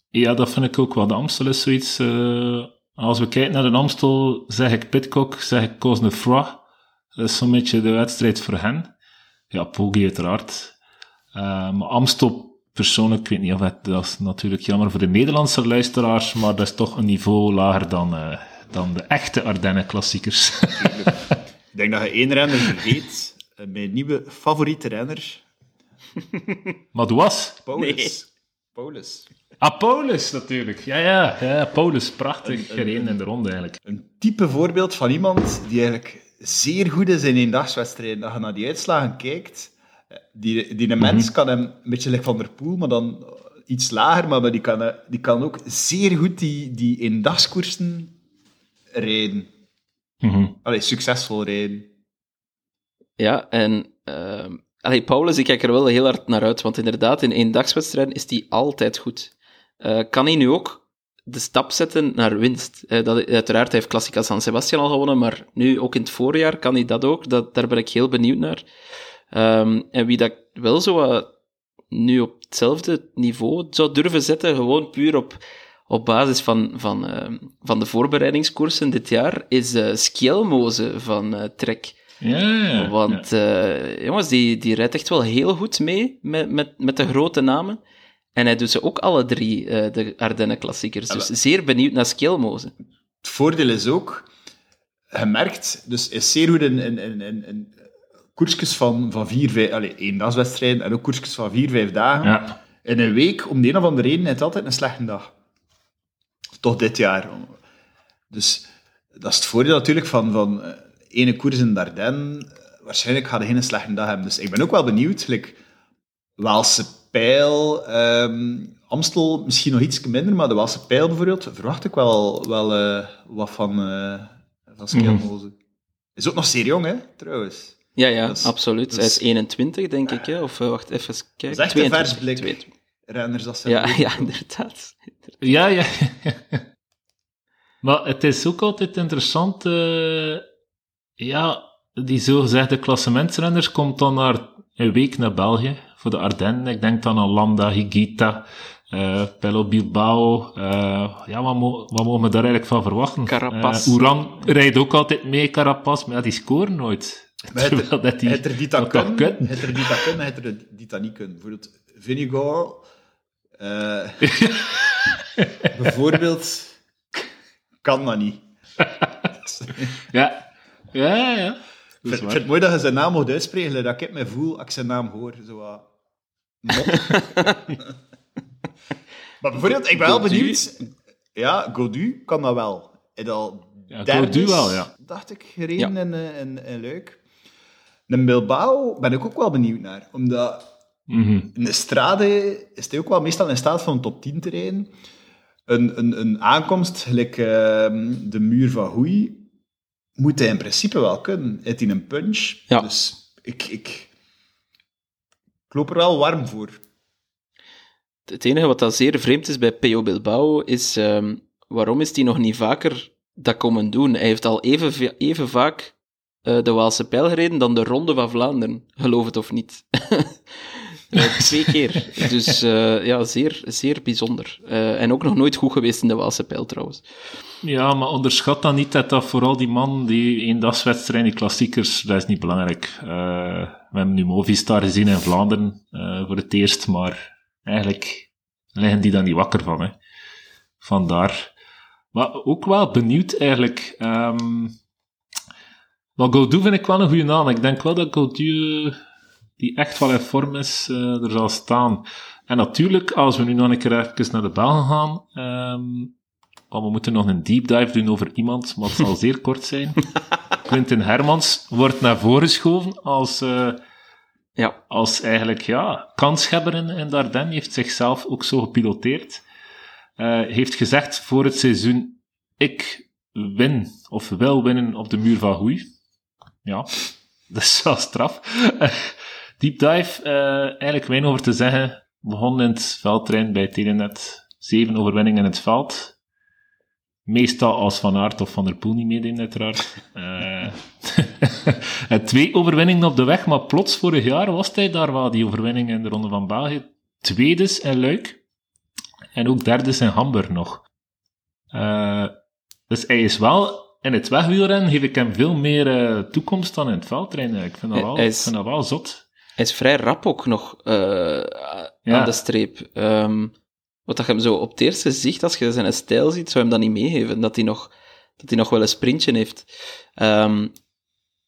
ja, dat vind ik ook wel. De Amstel is zoiets... eh, als we kijken naar de Amstel, zeg ik Pitcock, zeg ik Cosnefroy. Dat is zo'n beetje de wedstrijd voor hen. Ja, Poggi uiteraard. Eh, maar Amstel, persoonlijk, ik weet niet of het... Dat is natuurlijk jammer voor de Nederlandse luisteraars, maar dat is toch een niveau lager dan, eh, dan de echte Ardennen-klassiekers. Ik denk dat je één renner vergeet, eh, mijn nieuwe favoriete renner, maar dat was... Paulus. Paulus. Ah, natuurlijk. Ja, ja, ja Paulus. Prachtig gereden in de ronde eigenlijk. Een type voorbeeld van iemand die eigenlijk zeer goed is in eendagswedstrijden. Dat je naar die uitslagen kijkt, eh, die, die een mens kan hem, een beetje like Van der Poel, maar dan iets lager, maar die kan, eh, die kan ook zeer goed die, die eendagskoersen rijden. Mhm. Allee, succesvol rijden. Ja, en ehm allee, Paulus, ik kijk er wel heel hard naar uit, want inderdaad, in eendagswedstrijden is hij altijd goed. Eh, kan hij nu ook de stap zetten naar winst? Eh, dat, uiteraard, hij heeft Classica San Sebastian al gewonnen, maar nu ook in het voorjaar kan hij dat ook. Dat, daar ben ik heel benieuwd naar. Ehm, en wie dat wel zo nu op hetzelfde niveau zou durven zetten, gewoon puur op, op basis van, van, ehm, van de voorbereidingskoersen dit jaar, is eh Skjelmoze van Trek. Ja, ja. Want jongens, die, die rijdt echt wel heel goed mee met, met, met de grote namen. En hij doet ze ook alle drie, eh, de Ardennen-klassiekers. Dus zeer benieuwd naar Skjelmoze. Het voordeel is ook, je merkt, dus is zeer goed in, in, in, in, in koersjes van, van vier, vijf, allee, eendagswedstrijden en ook koersjes van vier, vijf dagen. Ja. In een week, om de een of andere reden, heeft het altijd een slechte dag. Tot dit jaar. Dus dat is het voordeel natuurlijk van, van eh, ene koers in Dardenne. Waarschijnlijk gaat hij geen slechte dag hebben. Dus ik ben ook wel benieuwd. Like, Waalse Pijl, ehm, Amstel misschien nog iets minder, maar de Waalse Pijl bijvoorbeeld, verwacht ik wel, wel eh, wat van, uh, van Skelmoze. Is ook nog zeer jong, hè, trouwens. Ja, ja, is- absoluut. dat Hij is- is 21, denk ik. Hè? Of eh, wacht, even kijken. Dat is echt een vers 22, blik. 22. Renners, dat zijn Ja, ja, inderdaad. Ja, ja. maar het is ook altijd interessant. eh, ja, die zogezegde klassementsrenners komt dan naar een week naar België voor de Ardennen. Ik denk dan aan Lambda, Higita, eh Pello Bilbao. eh, ja, wat, mo- wat mogen we daar eigenlijk van verwachten? Carapaz. Eh, Oeran rijdt ook altijd mee, Carapaz, maar ja, die scoren nooit. Maar Terwijl dat die Het er die dat kunnen, kunnen. het er die dat kunnen, het er die dat niet kunnen. Bijvoorbeeld eh, bijvoorbeeld, kan dat niet. Ja, ja, ja. Ik vind, het mooi dat je zijn naam mocht uitspreken, dat ik me voel als ik zijn naam hoor. Zo wat maar bijvoorbeeld, ik ben wel benieuwd. Ja, Godu kan dat wel. En al Ja, derde Godu wel, ja. dacht ik, gereden Ja. in, eh, in, in Luik. De Bilbao ben ik ook wel benieuwd naar. Omdat Mhm. in de strade is hij ook wel meestal in staat van een top 10 te rijden. Een, een, een aankomst, gelijk ehm, de muur van Hoei, moet hij in principe wel kunnen. Heeft hij een punch. Ja. Dus ik, ik, ik loop er wel warm voor. Het enige wat dat zeer vreemd is bij Peo Bilbao is ehm, waarom is hij nog niet vaker dat komen doen? Hij heeft al even, even vaak eh, de Waalse pijl gereden dan de Ronde van Vlaanderen, geloof het of niet. Eh, twee keer. Dus eh, ja, zeer, zeer bijzonder. Eh, en ook nog nooit goed geweest in de Waalse pijl trouwens. Ja, maar onderschat dan niet dat dat vooral die man die eendagswedstrijden, die klassiekers, dat is niet belangrijk. We hebben nu Movistar gezien in Vlaanderen voor het eerst, maar eigenlijk liggen die dan niet wakker van. Hè. Vandaar. Maar ook wel benieuwd eigenlijk. ehm maar Gaudu vind ik wel een goede naam. Ik denk wel dat eh, die echt wel in vorm is, eh, er zal staan. En natuurlijk, als we nu nog een keer even naar de Belgen gaan, want we moeten nog een deep dive doen over iemand, maar het zal zeer kort zijn. Quinten Hermans wordt naar voren geschoven als, eh, Ja, als eigenlijk ja, kanshebber in, in de Ardennen. heeft zichzelf ook zo gepiloteerd. Eh, heeft gezegd voor het seizoen, ik win, of wil winnen op de muur van Hoei. Ja, dat is wel straf. Deep dive, eh, eigenlijk weinig over te zeggen. Begon in het veldtrein bij Telenet. Zeven overwinningen in het veld. Meestal als Van Aert of Van der Poel niet meedeed, uiteraard. Eh, en twee overwinningen op de weg, maar plots vorig jaar was hij daar wel, die overwinning in de Ronde van België. Tweedes in Luik. En ook derdes in Hamburg nog. Eh, dus hij is wel... In het wegwielrennen geef ik hem veel meer toekomst dan in het veldrijden. Ik vind dat wel, hij ik is- vind dat wel zot. Hij is vrij rap ook nog eh, Ja. aan de streep. Ehm, wat dat je hem zo op het eerste zicht, als je zijn stijl ziet, zou hem dat niet meegeven. Dat hij nog, dat hij nog wel een sprintje heeft. Ehm,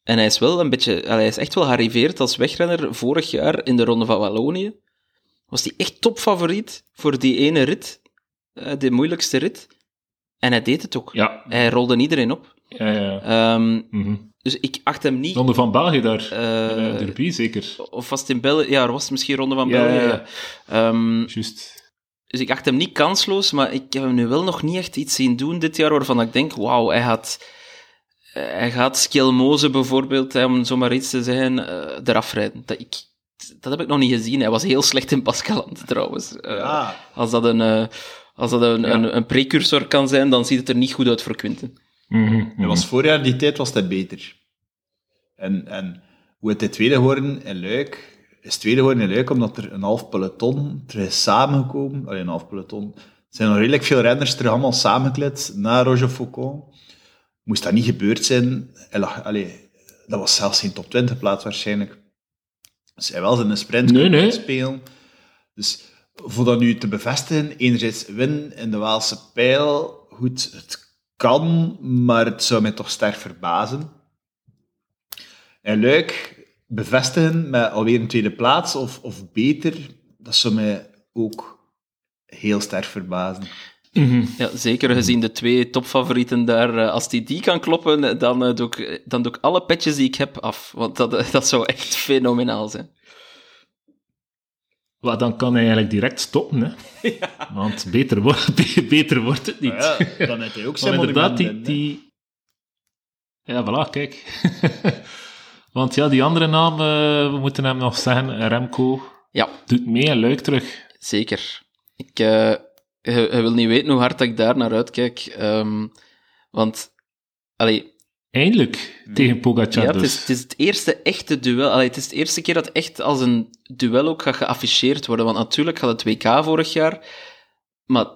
en hij is wel een beetje... hij is echt wel gearriveerd als wegrenner vorig jaar in de Ronde van Wallonië. Was hij echt topfavoriet voor die ene rit. eh, de moeilijkste rit. En hij deed het ook. Ja, Hij rolde iedereen op. ja, ja. Ehm, Mhm. Dus ik acht hem niet... Ronde van België daar. eh, Uh, Derby, zeker. of was het in België? Ja, er was misschien Ronde van Ja, België. ja. Ehm, Juist. dus ik acht hem niet kansloos, maar ik heb hem nu wel nog niet echt iets zien doen dit jaar waarvan ik denk, wauw, hij gaat... eh, Hij gaat Skjelmoze bijvoorbeeld, hè, om zomaar iets te zeggen, eh, eraf rijden. Dat, ik, dat heb ik nog niet gezien. Hij was heel slecht in Baskeland, trouwens. Eh, Ja. Als dat, een, eh, als dat een, Ja. een, een precursor kan zijn, dan ziet het er niet goed uit voor Quinten. Mhm, Dat mhm. was voorjaar die tijd was dat beter. En, en hoe het de tweede geworden in Luik, is tweede geworden in Luik omdat er een half peloton terug is samengekomen. Allee, een half peloton. Er zijn nog redelijk veel renners terug allemaal samengekleed na Roger Faucon. Moest dat niet gebeurd zijn, allee, dat was zelfs geen top 20 plaats waarschijnlijk. Dus hij wel zijn sprint Nee, kunnen nee. spelen. Dus voor dat nu te bevestigen, enerzijds win in de Waalse pijl, goed, het kan, maar het zou mij toch sterk verbazen. En Luik bevestigen met alweer een tweede plaats of, of beter, dat zou mij ook heel sterk verbazen. Mhm. Ja, zeker gezien de twee topfavorieten daar. eh, Als die die kan kloppen, eh, dan, eh, doe ik, dan doe ik alle petjes die ik heb af. Want dat, dat zou echt fenomenaal zijn. Wel, dan kan hij eigenlijk direct stoppen, hè. Want beter, wordt beter wordt het niet. Ja, dan heeft hij ook Maar zijn inderdaad, die, in, die... Ja, voilà, kijk. Want ja, die andere naam, eh, we moeten hem nog zeggen, Remco, Ja, doet mee en luik terug. zeker. Ik, eh, je, je wil niet weten hoe hard ik daar naar uitkijk. ehm, want, allee, Eindelijk tegen Pogacar ja, het, dus. is, het is het eerste echte duel. Allee, het is de eerste keer dat echt als een duel ook gaat geafficheerd worden. Want natuurlijk had het WK vorig jaar, maar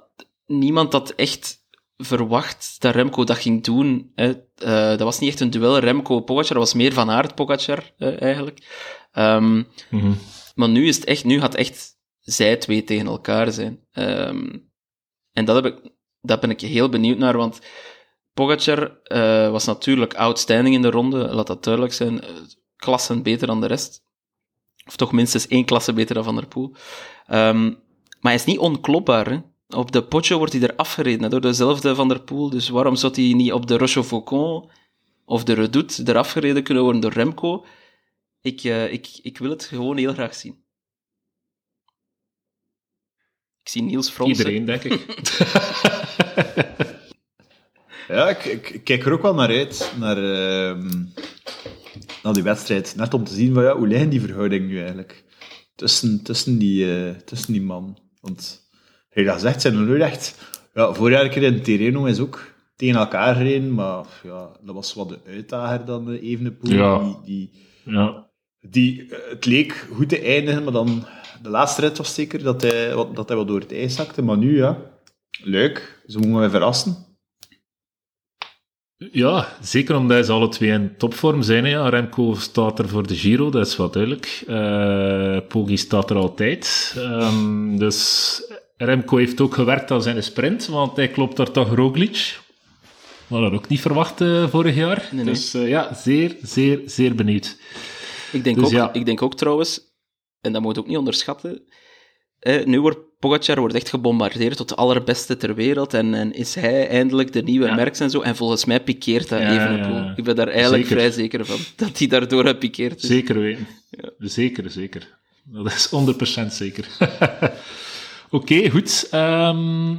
niemand had echt verwacht dat Remco dat ging doen. Hè. Eh, dat was niet echt een duel Remco-Pogacar, dat was meer Van Aert-Pogacar eh, eigenlijk. Ehm, Mhm. maar nu is het echt, nu gaat echt zij twee tegen elkaar zijn. Ehm, en dat, heb ik, dat ben ik heel benieuwd naar, want Pogacar eh, was natuurlijk outstanding in de ronde, laat dat duidelijk zijn. Eh, klassen beter dan de rest. Of toch minstens één klasse beter dan Van der Poel. Ehm, maar hij is niet onklopbaar. Hè? Op de Poggio wordt hij er afgereden hè, door dezelfde Van der Poel. Dus waarom zou hij niet op de Rochefoucauld of de Redoute eraf gereden kunnen worden door Remco? Ik, eh, ik, ik wil het gewoon heel graag zien. Ik zie Niels fronsen. Iedereen, denk ik. Ja, ik, kijk er ook wel naar uit, naar, ehm, naar die wedstrijd. Net om te zien van, ja, hoe liggen die verhoudingen nu eigenlijk tussen, tussen, die, eh, tussen die man. Want, hij dat zegt, zijn er nooit echt... Ja, vorig jaar keer in Terreno is ook tegen elkaar gereden, maar ja, dat was wat de uitdager dan de Evenepoel. Ja. Die, die, ja. die, eh, het leek goed te eindigen, maar dan de laatste rit was zeker dat hij, wat, dat hij wat door het ijs zakte. Maar nu, ja, leuk. Ze moeten mij verrassen. Ja, zeker omdat ze alle twee in topvorm zijn. hè. Ja, Remco staat er voor de Giro, dat is wel duidelijk. Eh Poggi staat er altijd. Ehm, dus Remco heeft ook gewerkt aan zijn sprint, want hij klopt daar toch Roglic. We hadden dat ook niet verwacht eh, vorig jaar. Nee, nee. Dus eh, ja, zeer, zeer, zeer benieuwd. Ik denk, Dus ook, ja. ik denk ook trouwens, en dat moet je ook niet onderschatten, eh, nu wordt Pogacar wordt echt gebombardeerd tot de allerbeste ter wereld en, en is hij eindelijk de nieuwe Ja. Merckx en zo. En volgens mij pikeert dat Ja, Evenepoel. ja. Ik ben daar eigenlijk Zeker. vrij zeker van, dat hij daardoor gepikeerd is. Zeker weten. Zeker, zeker. Dat is 100% zeker. Oké, goed. Ehm,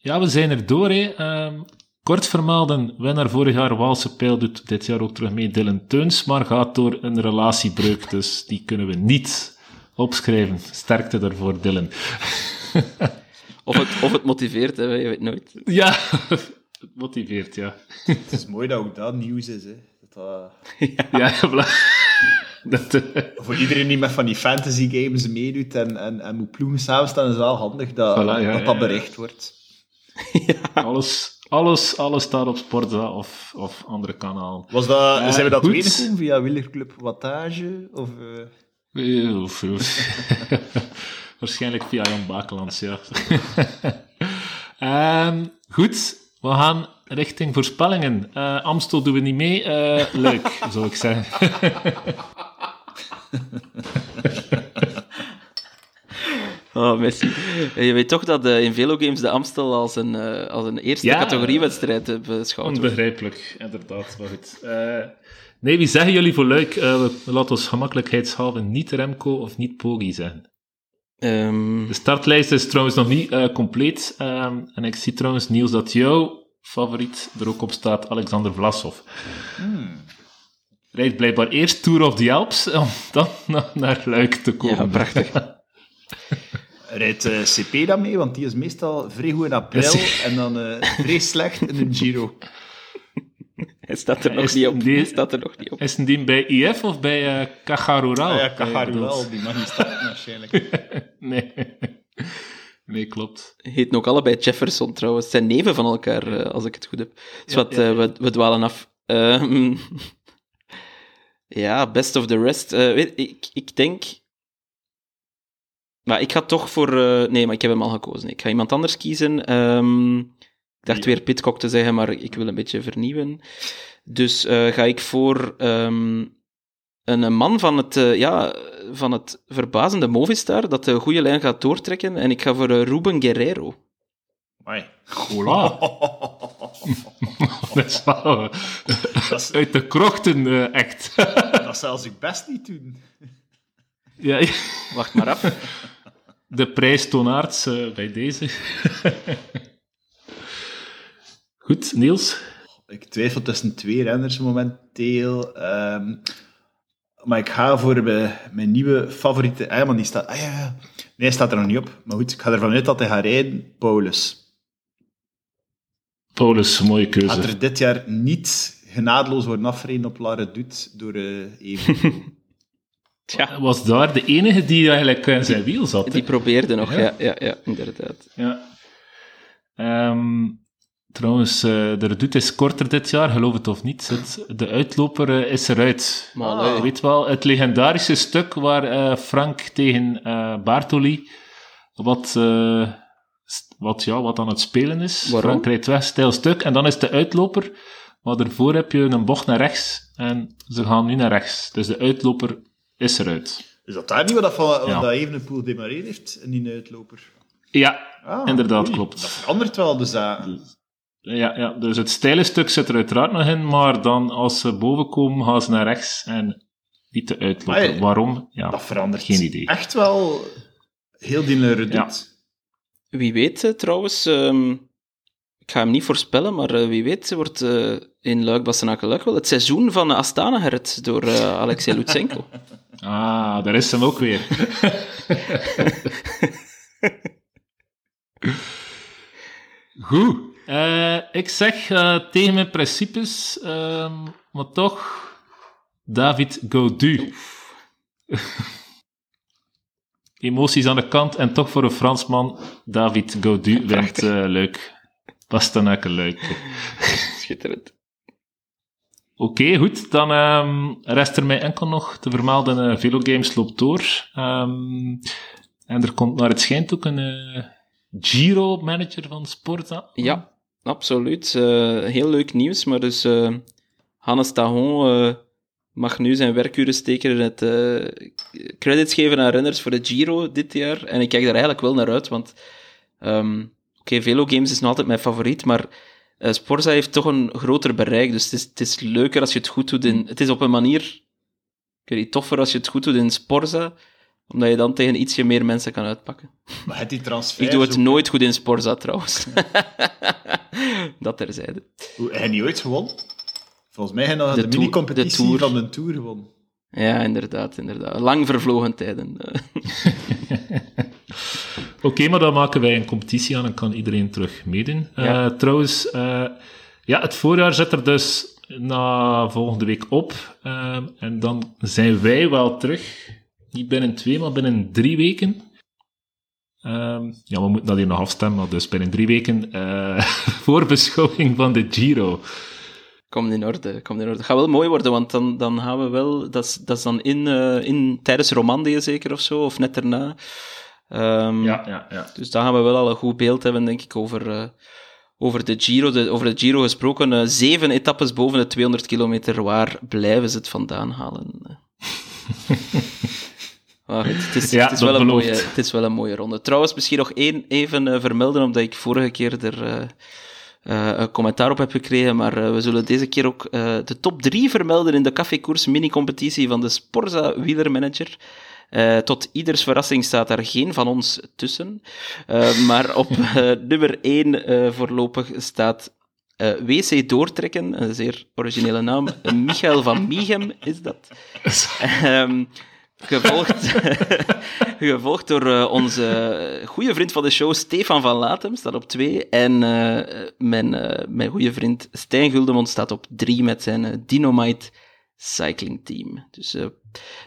ja, we zijn er door. Hè. Ehm, kort vermelden, winnaar vorig jaar Waalse Pijl doet dit jaar ook terug mee Dylan Teuns, maar gaat door een relatiebreuk, dus die kunnen we niet opschrijven. Sterkte daarvoor, Dylan. Of, het, of het motiveert, hè, je weet nooit. Ja, het motiveert, ja. Het is mooi dat ook dat nieuws is. Hè. Dat Ja, voilà. Dat, eh, voor iedereen die met van die fantasy games meedoet en, en, en moet ploegen samenstaan, is wel handig dat Voilà, ja, dat, ja, dat ja. bericht wordt. alles, alles, alles staat op Sportza of, of andere kanalen. Was dat, Eh, zijn we dat goed. gekomen via Wielerclub Wattage? Of, eh, Eh, Oef, oef. Waarschijnlijk via Jan Bakelands, ja. Ehm, goed, we gaan richting voorspellingen. Eh, Amstel doen we niet mee. Eh, leuk, zou ik zeggen. Oh, Messi. Je weet toch dat eh, in Velo Games de Amstel als een, eh, als een eerste Ja. categoriewedstrijd eh, beschouwd wordt. Onbegrijpelijk, inderdaad. Maar goed. Eh, nee, wie zeggen jullie voor leuk? Eh, we, laten ons gemakkelijkheidshalve niet Remco of niet Poggi zeggen. Ehm, De startlijst is trouwens nog niet eh, compleet. Ehm, en ik zie trouwens, Niels, dat jouw favoriet er ook op staat, Alexander Vlasov. Rijdt blijkbaar eerst Tour of the Alps, om dan naar Luik te komen. ja, prachtig. rijdt eh, CP dan mee? Want die is meestal vrij goed in april Ja, en dan eh vrij slecht in een Giro. Hij staat er nog Is niet op. die- Hij staat er nog niet op. Is een die bij IF of bij uh, Cajarural? Ah ja, Cajaru dat- wel, die mag niet starten waarschijnlijk. Nee. nee, klopt. Heten ook allebei Jefferson trouwens. Het zijn neven van elkaar, eh, als ik het goed heb. Dus Ja, wat, ja, ja. eh, we, we dwalen af. Ehm, ja, best of the rest. Eh, weet, ik, ik denk... Maar ik ga toch voor... eh, nee, maar ik heb hem al gekozen. Ik ga iemand anders kiezen. Ehm, ik dacht weer Pitcock te zeggen, maar ik wil een beetje vernieuwen. Dus eh, ga ik voor ehm, een, een man van het, eh, ja, van het verbazende Movistar, dat de goede lijn gaat doortrekken. En ik ga voor eh, Ruben Guerrero. Amai. Hola. Dat is wel Dat is- uit de krochten, eh, echt. Dat zal ik best niet doen. ja, ja. Wacht maar af. de prijs toonaards uh, bij deze. Goed, Niels? Ik twijfel tussen twee renners momenteel. Um, maar ik ga voor mijn nieuwe favoriete... Ah ja, die staat... Ah ja, nee, hij staat er nog niet op. Maar goed, ik ga ervan uit dat hij gaat rijden. Paulus. Paulus, mooie keuze. Gaat er dit jaar niet genadeloos worden afgereden op Lara Doet door uh, even. Tja. Was daar de enige die eigenlijk in zijn wiel zat? Die probeerde nog, ja, ja, ja, inderdaad. Ja. Um, trouwens, uh, de redoute is korter dit jaar, geloof het of niet. Het, de uitloper uh, is eruit. Maar, ah. weet wel, het legendarische stuk waar Frank tegen Bartoli wat wat, ja, wat aan het spelen is. Waarom? Frank rijdt weg, stijl stuk, en dan is de uitloper. Maar daarvoor heb je een bocht naar rechts, en ze gaan nu naar rechts. Dus de uitloper is eruit. Is dat daar niet wat dat, van, ja. dat Evenepoel demareerd heeft, in die uitloper? Ja, ah, inderdaad, klopt. Dat verandert wel, dus dat... Ja, ja, dus het steile stuk zit er uiteraard nog in, maar dan als ze boven komen, gaan ze naar rechts en niet de uitloper. Waarom? Ja, dat verandert geen idee. Echt wel heel die. Ja. Wie weet, eh, trouwens, um, ik ga hem niet voorspellen, maar uh, wie weet wordt uh, in Luik Bastenaken Luik wel het seizoen van Astana gered door Alexei Lutsenko. ah, daar is hem ook weer. Goed. Ik zeg tegen mijn principes, ehm, maar toch David Gaudu emoties aan de kant en toch voor een Fransman, David Gaudu wint uh, leuk. Pastanaken leuk. Schitterend. Oké, goed. Dan um, rest er mij enkel nog te vermelden, uh, Velogames loopt door. Um, en er komt naar het schijnt ook een Giro-manager van Sporta. Ja, absoluut. heel leuk nieuws, maar dus Hannes Tahon mag nu zijn werkuren steken in het credits geven aan renners voor de Giro dit jaar. En ik kijk daar eigenlijk wel naar uit, want um, oké, Velo Games is nog altijd mijn favoriet, maar Sporza heeft toch een groter bereik. Dus het is, het is leuker als je het goed doet in... Het is op een manier... Ik weet toffer als je het goed doet in Sporza, omdat je dan tegen ietsje meer mensen kan uitpakken. Maar het die transfer... Ik doe het nooit goed in Sporza, trouwens. dat terzijde. Hoe, heb je niet ooit gewonnen? Volgens mij hebben de, de mini-competitie van de Tour gewonnen. Ja, inderdaad, inderdaad. Lang vervlogen tijden. Oké, maar dan maken wij een competitie aan en kan iedereen terug meedoen. Ja. Uh, trouwens, uh, ja, het voorjaar zit er dus na volgende week op. Uh, en dan zijn wij wel terug. Niet binnen twee, maar binnen drie weken. ja, we moeten dat hier nog afstemmen, dus binnen drie weken voorbeschouwing van de Giro. Komt in orde, komt in orde. Het gaat wel mooi worden, want dan, dan gaan we wel... Dat is, dat is dan in, uh, in, tijdens Romandie zeker of zo, of net daarna. Um, ja, ja, ja. Dus dan gaan we wel al een goed beeld hebben, denk ik, over, uh, over de Giro. De, over de Giro gesproken, uh, zeven etappes boven de 200 kilometer. Waar blijven ze het vandaan halen? Ah, het, is, ja, het, is wel een mooie, het is wel een mooie ronde. Trouwens, misschien nog één even vermelden, omdat ik vorige keer er uh, een commentaar op heb gekregen, maar we zullen deze keer ook de top 3 vermelden in de cafékoers mini-competitie van de Sporza Wielermanager. tot ieders verrassing staat daar geen van ons tussen. maar op nummer 1 voorlopig staat WC Doortrekken, een zeer originele naam. Michael van Miegem is dat. um, Gevolgd, gevolgd door uh, onze goede vriend van de show, Stefan van Latem, staat op twee. En uh, mijn, uh, mijn goede vriend Stijn Guldemond staat op drie met zijn Dynamite Cycling Team. Dus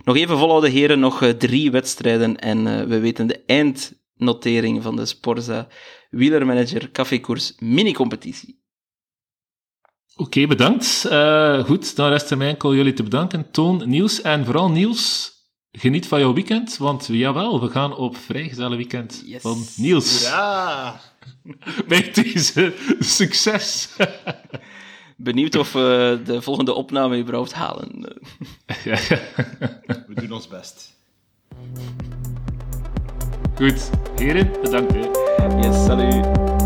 nog even volhouden, heren. Nog drie wedstrijden en we weten de eindnotering van de Sporza Wielermanager Cafékoers mini-competitie. Oké, bedankt. goed, dan rest er mij enkel jullie te bedanken. Toon, Niels en vooral Niels Geniet van jouw weekend, want jawel, we gaan op vrijgezelle weekend van Niels. Ja! Met deze succes. Benieuwd of we de volgende opname überhaupt halen. we doen ons best. Goed, heren, bedankt. Hè. Yes, salut.